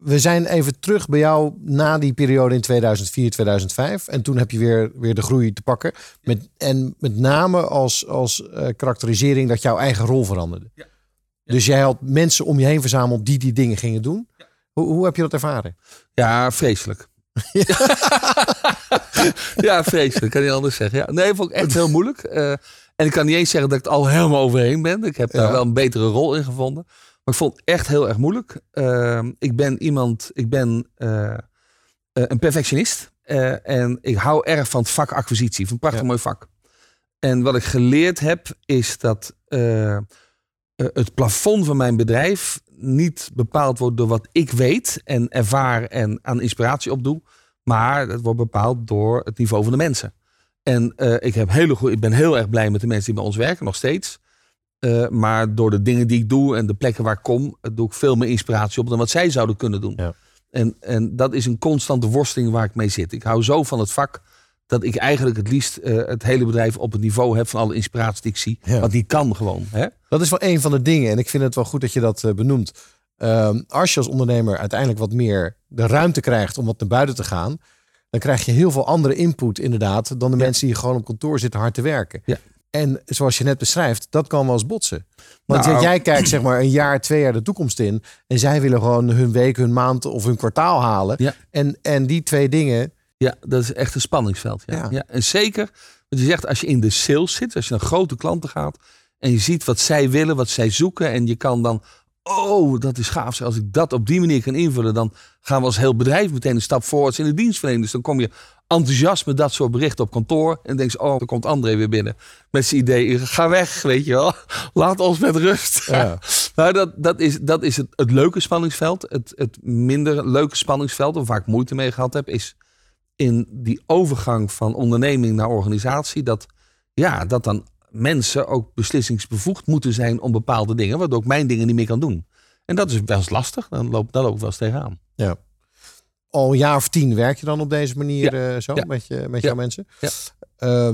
we zijn even terug bij jou na die periode in 2004, 2005. En toen heb je weer, weer de groei te pakken. Met, en met name als, als eh, karakterisering dat jouw eigen rol veranderde. Ja. Dus jij had mensen om je heen verzameld die die dingen gingen doen. Hoe, hoe heb je dat ervaren? Ja, vreselijk. ja, vreselijk. Kan niet anders zeggen. Ja, nee, vond ik echt heel moeilijk. Eh, en ik kan niet eens zeggen dat ik het al helemaal overheen ben. Ik heb daar Ja. wel een betere rol in gevonden. Ik vond het echt heel erg moeilijk. Eh, ik ben iemand, ik ben eh, eh, een perfectionist. Eh, en ik hou erg van het vak acquisitie. Van een prachtig Ja. mooi vak. En wat ik geleerd heb, is dat het plafond van mijn bedrijf niet bepaald wordt door wat ik weet en ervaar en aan inspiratie opdoe. Maar het wordt bepaald door het niveau van de mensen. En ik, heb hele goed, ik ben heel erg blij met de mensen die bij ons werken, nog steeds. Eh, maar door de dingen die ik doe en de plekken waar ik kom, eh, doe ik veel meer inspiratie op dan wat zij zouden kunnen doen. Ja. En, en dat is een constante worsteling waar ik mee zit. Ik hou zo van het vak dat ik eigenlijk het liefst eh, het hele bedrijf op het niveau heb van alle inspiratie die ik zie. Ja. Want die kan gewoon. Hè? Dat is wel een van de dingen. En ik vind het wel goed dat je dat benoemt. Ehm, als je als ondernemer uiteindelijk wat meer de ruimte krijgt om wat naar buiten te gaan. Dan krijg je heel veel andere input inderdaad. Dan de Ja. mensen die gewoon op kantoor zitten hard te werken. Ja. En zoals je net beschrijft, dat kan wel eens botsen. Want Nou- jij kijkt zeg maar een jaar, twee jaar de toekomst in. En zij willen gewoon hun week, hun maand of hun kwartaal halen. Ja. En, en die twee dingen. Ja, dat is echt een spanningsveld. Ja. Ja. Ja. en zeker, wat je zegt, als je in de sales zit, als je naar grote klanten gaat en je ziet wat zij willen, wat zij zoeken en je kan dan oh, dat is gaaf. Als ik dat op die manier kan invullen, dan gaan we als heel bedrijf meteen een stap voorwaarts in de dienstverlening. Dus dan kom je enthousiast met dat soort berichten op kantoor. En denk je, oh, dan komt André weer binnen. Met zijn idee, ga weg, weet je wel. Laat ons met rust. Ja. nou, dat, dat is, dat is het, het leuke spanningsveld. Het, het minder leuke spanningsveld, of waar ik moeite mee gehad heb, is in die overgang van onderneming naar organisatie. Dat, ja, dat dan mensen ook beslissingsbevoegd moeten zijn om bepaalde dingen, waardoor ik mijn dingen niet meer kan doen. En dat is wel eens lastig. Dan loop, daar loop ik wel eens tegenaan. Ja. Al een jaar of tien werk je dan op deze manier Ja. eh, zo Ja. met, je, met jouw mensen? Ja. Eh,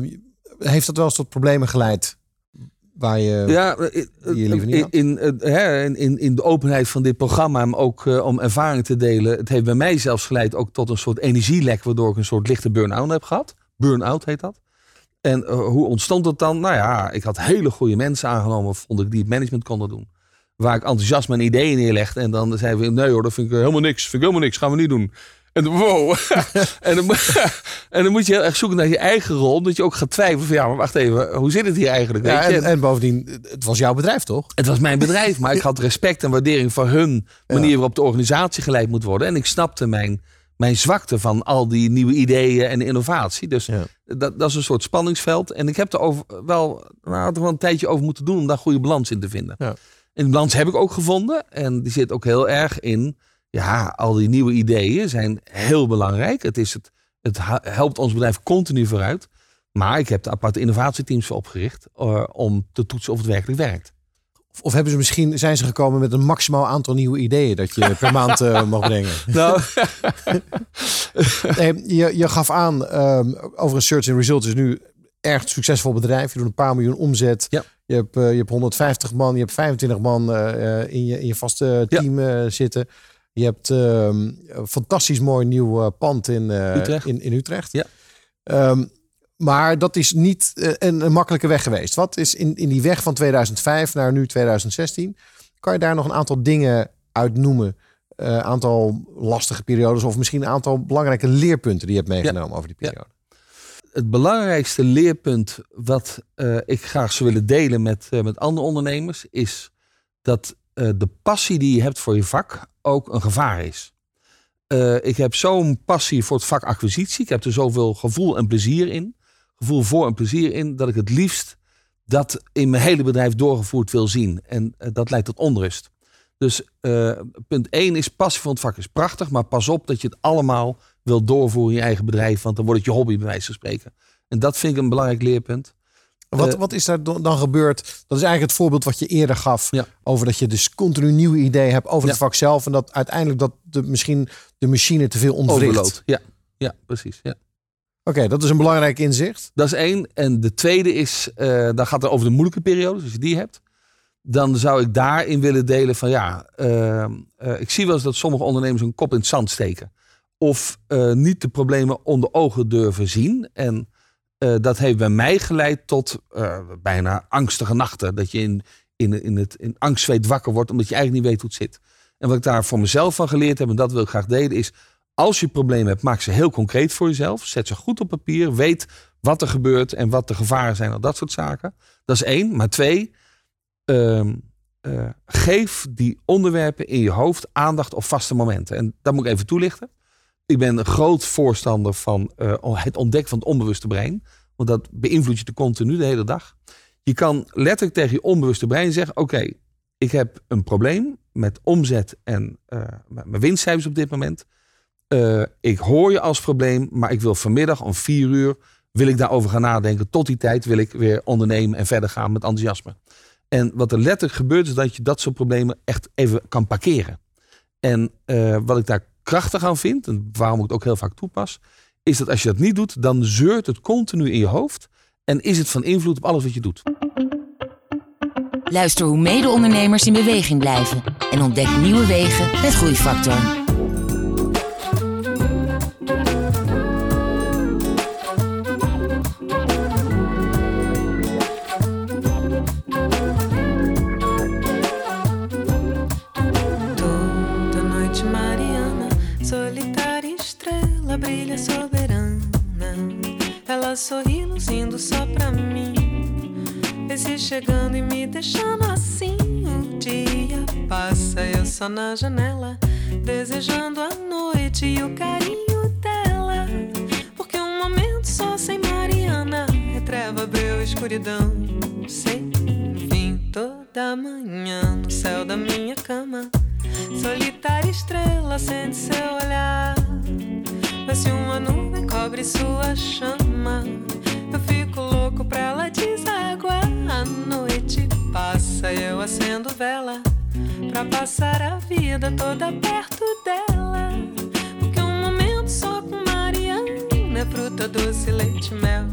heeft dat wel eens tot problemen geleid? Waar je, Ja, je liever niet in, had? in, eh, hè, in, in, in de openheid van dit programma, maar ook eh, om ervaring te delen. Het heeft bij mij zelfs geleid ook tot een soort energielek, waardoor ik een soort lichte burn-out heb gehad. Burn-out heet dat. En eh, hoe ontstond dat dan? Nou ja, ik had hele goede mensen aangenomen, vond ik, die het management konden doen. Waar ik enthousiast mijn ideeën neerlegde. En dan zeiden we, nee hoor, dat vind ik helemaal niks. Vind ik helemaal niks, gaan we niet doen. En dan, wow. en, dan, en dan moet je heel erg zoeken naar je eigen rol. Omdat je ook gaat twijfelen van, ja, maar wacht even, hoe zit het hier eigenlijk? ja, en, en bovendien, het was jouw bedrijf toch? Het was mijn bedrijf, maar ik had respect en waardering voor hun manier waarop de organisatie geleid moet worden. En ik snapte mijn, mijn zwakte van al die nieuwe ideeën en innovatie. Dus Ja. dat, dat is een soort spanningsveld. En ik heb er over, wel, nou, er wel een tijdje over moeten doen om daar goede balans in te vinden. Ja. En die balans heb ik ook gevonden. En die zit ook heel erg in, ja, al die nieuwe ideeën zijn heel belangrijk. Het, is het, het helpt ons bedrijf continu vooruit. Maar ik heb de aparte innovatieteams voor opgericht eh, om te toetsen of het werkelijk werkt. Of, hebben ze misschien, zijn ze gekomen met een maximaal aantal nieuwe ideeën dat je per maand eh, mag brengen? Nou, Nee, je, je gaf aan ehm, over een Search and Results is nu erg succesvol bedrijf. Je doet een paar miljoen omzet. Ja. Je, hebt, eh, je hebt 150 man, je hebt 25 man eh, in, je, in je vaste team zitten. Je hebt ehm, een fantastisch mooi nieuw pand in, Utrecht. in, in Utrecht. Ja. Ehm, maar dat is niet eh, een, een makkelijke weg geweest. Wat is in, in die weg van 2005 naar nu 2016? Kan je daar nog een aantal dingen uit noemen? Een aantal lastige periodes of misschien een aantal belangrijke leerpunten die je hebt meegenomen over die Ja. periode. het belangrijkste leerpunt wat eh, ik graag zou willen delen met, eh, met andere ondernemers is dat eh, de passie die je hebt voor je vak ook een gevaar is. Eh, ik heb zo'n passie voor het vak acquisitie. Ik heb er zoveel gevoel en plezier in. Gevoel voor en plezier in dat ik het liefst dat in mijn hele bedrijf doorgevoerd wil zien. En eh, dat leidt tot onrust. Dus eh, punt 1 is passie voor het vak is prachtig, maar pas op dat je het allemaal wil doorvoeren in je eigen bedrijf, want dan wordt het je hobby bij wijze van spreken. En dat vind ik een belangrijk leerpunt. Wat, Eh, wat is daar dan gebeurd? Dat is eigenlijk het voorbeeld wat je eerder gaf. Ja. Over dat je dus continu nieuwe ideeën hebt over het vak zelf. En dat uiteindelijk dat de, misschien de machine te veel ontwricht. Overload. Ja, ja precies. Ja. Oké, dat is een belangrijk inzicht. Dat is één. En de tweede is, eh, dan gaat het over de moeilijke periodes, als je die hebt. Dan zou ik daarin willen delen van ja, eh, eh, ik zie wel eens dat sommige ondernemers een kop in het zand steken. Of niet de problemen onder ogen durven zien. En dat heeft bij mij geleid tot bijna angstige nachten. Dat je in, in, in, het, in angstzweet wakker wordt omdat je eigenlijk niet weet hoe het zit. En wat ik daar voor mezelf van geleerd heb, en dat wil ik graag delen, is als je problemen hebt, maak ze heel concreet voor jezelf. Zet ze goed op papier. Weet wat er gebeurt en wat de gevaren zijn, al dat soort zaken. Dat is één. Maar twee, ehm, eh, geef die onderwerpen in je hoofd aandacht op vaste momenten. En dat moet ik even toelichten. Ik ben een groot voorstander van eh, het ontdekken van het onbewuste brein. Want dat beïnvloedt je te continu de hele dag. Je kan letterlijk tegen je onbewuste brein zeggen: Oké, ik heb een probleem met omzet en eh, mijn winstcijfers op dit moment. Eh, ik hoor je als probleem, maar ik wil vanmiddag om vier uur wil ik daarover gaan nadenken. Tot die tijd wil ik weer ondernemen en verder gaan met enthousiasme. En wat er letterlijk gebeurt, is dat je dat soort problemen echt even kan parkeren. En eh, wat ik daar krachtig aan vind, en waarom ik het ook heel vaak toepas, is dat als je dat niet doet, dan zeurt het continu in je hoofd. En is het van invloed op alles wat je doet. Luister hoe mede-ondernemers in beweging blijven en ontdek nieuwe wegen met Groeifactor. Soberana. Ela sorri luzindo só pra mim. Esse chegando e me deixando assim. O dia passa, eu só na janela, desejando a noite e o carinho dela. Porque um momento só sem Mariana é treva, breu, escuridão. Sem fim, toda manhã no céu da minha cama. Solitária estrela sente seu sua chama, eu fico louco pra ela desaguar. A noite passa, eu acendo vela pra passar a vida toda perto dela. Porque um momento só com Mariana é fruta doce, leite, mel,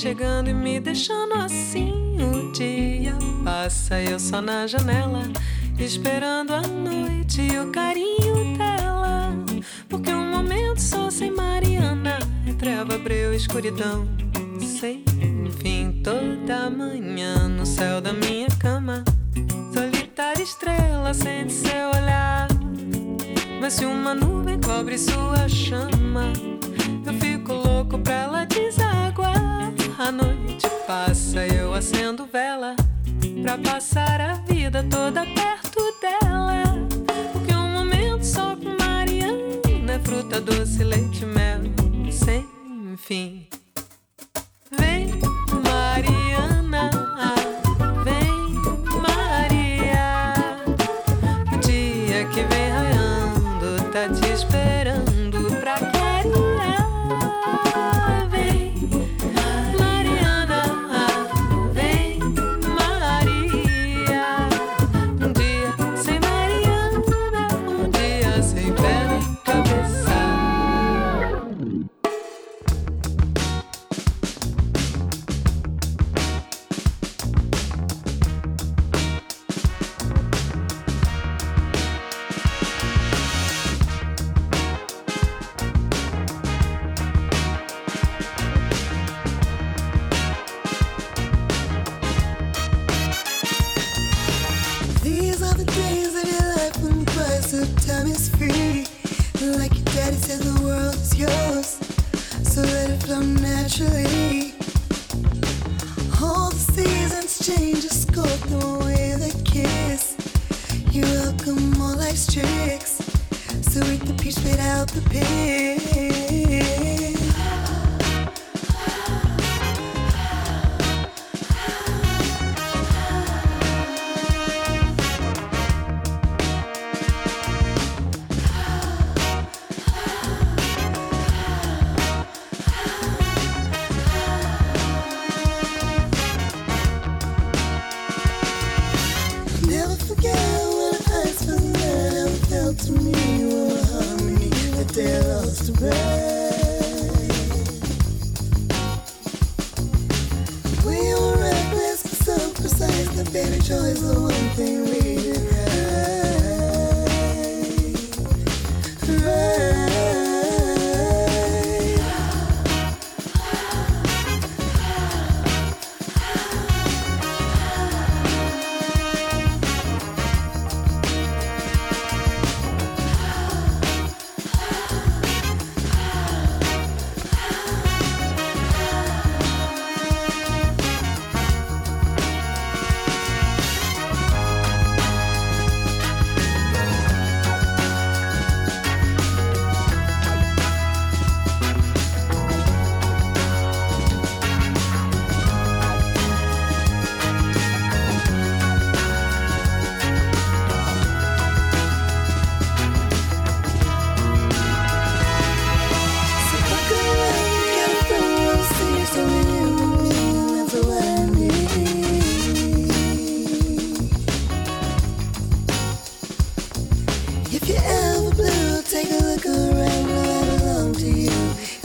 chegando e me deixando assim. O dia passa, eu só na janela, esperando a noite e o carinho dela. Porque um momento só sem Mariana é treva, breu, escuridão. If you're ever blue, take a look around. I belong to you,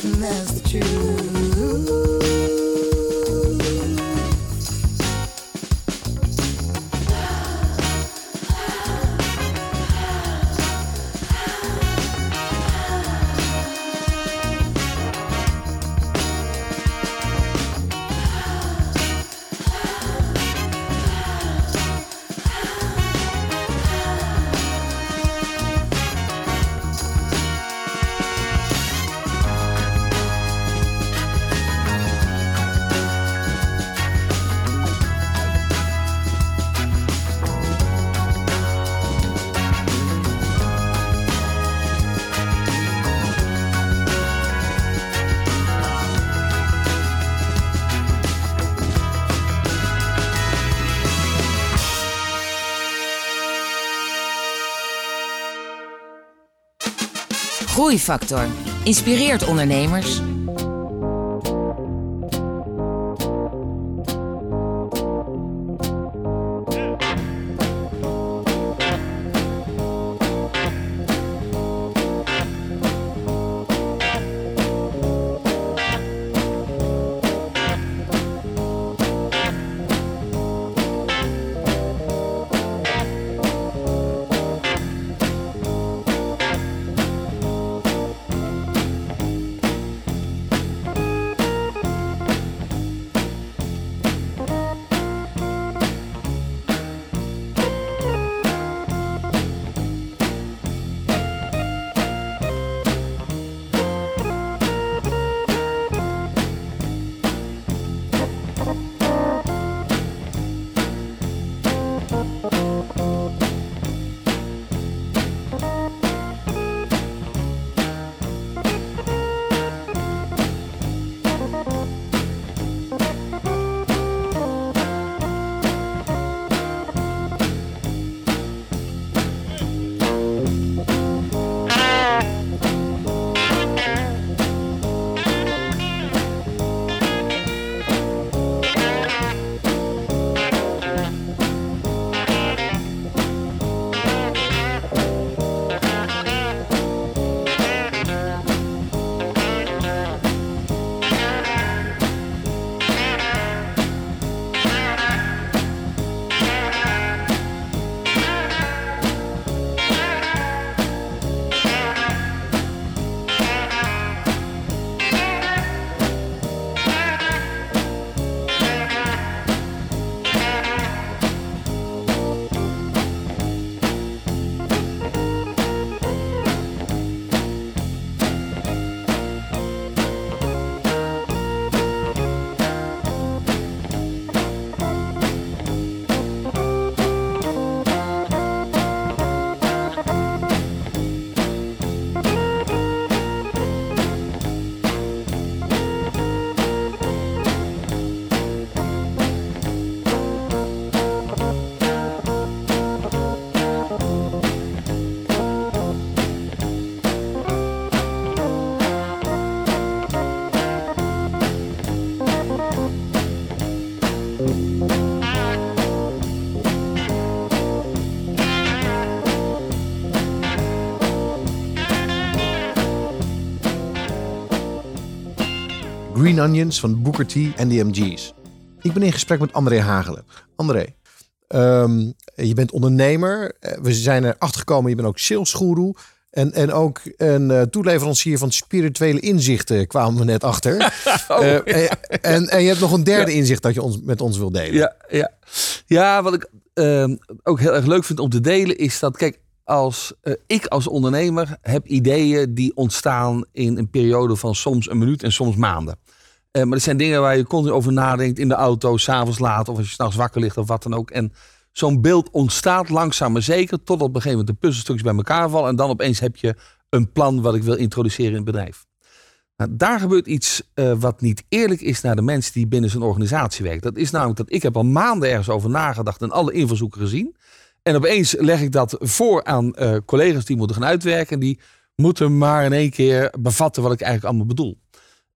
and that's the truth. Groeifactor inspireert ondernemers. Green Onions van Booker T en de MG's. Ik ben in gesprek met André Hagelen. André, ehm, je bent ondernemer. Eh, We zijn erachter gekomen, je bent ook salesguru. En, en ook een eh, toeleverancier van spirituele inzichten kwamen we net achter. Oh, Eh, en, en je hebt nog een derde inzicht dat je ons, met ons wil delen. Ja, ja. ja wat ik ehm, ook heel erg leuk vind om te delen is dat, kijk, als ik als ondernemer heb ideeën die ontstaan in een periode van soms een minuut en soms maanden. Eh, maar dat zijn dingen waar je continu over nadenkt in de auto, s'avonds laat of als je s'nachts wakker ligt of wat dan ook. En zo'n beeld ontstaat langzaam maar zeker tot op een gegeven moment de puzzelstukjes bij elkaar vallen. En dan opeens heb je een plan wat ik wil introduceren in het bedrijf. Nou, daar gebeurt iets eh, wat niet eerlijk is naar de mensen die binnen zo'n organisatie werken. Dat is namelijk dat ik heb al maanden ergens over nagedacht en alle invalshoeken gezien. En opeens leg ik dat voor aan eh, collega's die moeten gaan uitwerken. En die moeten maar in één keer bevatten wat ik eigenlijk allemaal bedoel.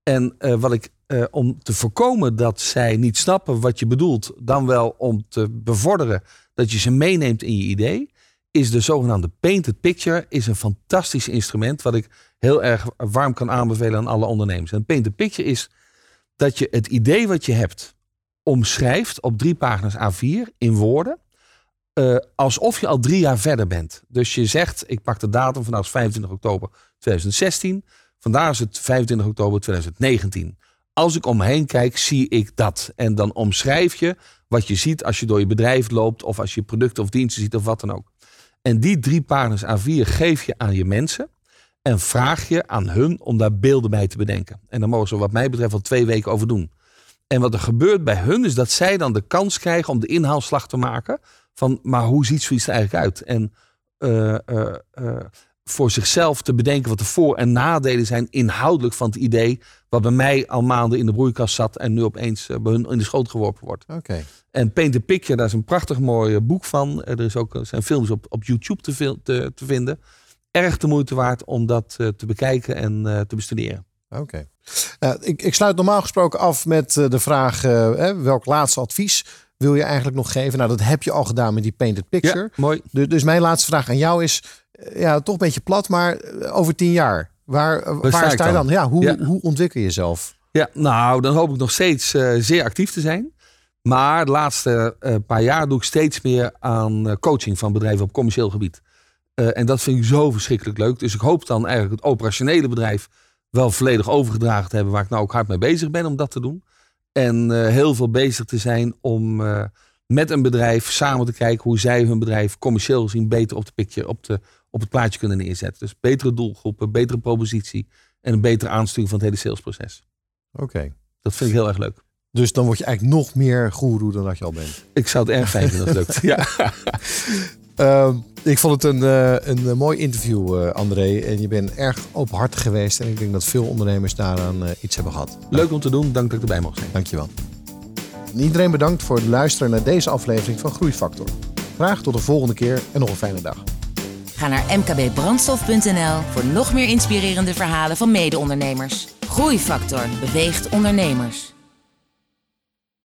En wat ik, eh, om te voorkomen dat zij niet snappen wat je bedoelt, dan wel om te bevorderen dat je ze meeneemt in je idee, is de zogenaamde Painted Picture is een fantastisch instrument wat ik heel erg warm kan aanbevelen aan alle ondernemers. En Painted Picture is dat je het idee wat je hebt omschrijft op drie pagina's A4 in woorden. eh, alsof je al drie jaar verder bent. Dus je zegt, ik pak de datum, vandaag is 25 oktober 2016. Vandaag is het 25 oktober 2019. Als ik om me heen kijk, zie ik dat. En dan omschrijf je wat je ziet als je door je bedrijf loopt... of als je producten of diensten ziet of wat dan ook. En die drie pagina's A4 geef je aan je mensen... en vraag je aan hun om daar beelden bij te bedenken. En daar mogen ze wat mij betreft al twee weken over doen. En wat er gebeurt bij hun is dat zij dan de kans krijgen om de inhaalslag te maken... van maar hoe ziet zoiets er eigenlijk uit? En eh, eh, eh, voor zichzelf te bedenken wat de voor- en nadelen zijn inhoudelijk van het idee... wat bij mij al maanden in de broeikast zat en nu opeens eh, bij hun in de schoot geworpen wordt. Oké. En Paint a Picture, daar is een prachtig mooi eh, boek van. Eh, Er is ook, zijn films op, op YouTube te, te, te vinden. erg de moeite waard om dat te bekijken en te bestuderen. Oké. Eh, ik, ik sluit normaal gesproken af met de vraag: welk laatste advies wil je eigenlijk nog geven? Nou, dat heb je al gedaan met die painted picture. Ja, mooi. Du- Dus mijn laatste vraag aan jou is: eh, ja, toch een beetje plat, maar eh, over tien jaar, waar, eh, waar sta sta, je dan? dan? Ja, hoe, Ja. hoe ontwikkel je jezelf? Ja, nou, dan hoop ik nog steeds zeer actief te zijn. Maar de laatste paar jaar doe ik steeds meer aan coaching van bedrijven op commercieel gebied. En dat vind ik zo verschrikkelijk leuk. Dus ik hoop dan eigenlijk het operationele bedrijf wel volledig overgedragen te hebben, waar ik nou ook hard mee bezig ben om dat te doen. En eh, heel veel bezig te zijn om eh, met een bedrijf samen te kijken hoe zij hun bedrijf commercieel gezien beter op, de picture, op, de, op het plaatje kunnen neerzetten. Dus betere doelgroepen, betere propositie en een betere aansturing van het hele salesproces. Oké. Dat vind ik heel erg leuk. Dus dan word je eigenlijk nog meer goeroe dan dat je al bent. Ik zou het erg fijn vinden als het lukt. Ja. Ehm, ik vond het een, eh, een eh, mooi interview, eh, André. En je bent erg openhartig geweest. En ik denk dat veel ondernemers daaraan iets hebben gehad. Leuk om te doen. Dank dat ik erbij mocht zijn. Dankjewel. En iedereen bedankt voor het luisteren naar deze aflevering van Groeifactor. Graag tot de volgende keer en nog een fijne dag. Ga naar mkbbrandstof.nl voor nog meer inspirerende verhalen van mede-ondernemers. Groeifactor beweegt ondernemers.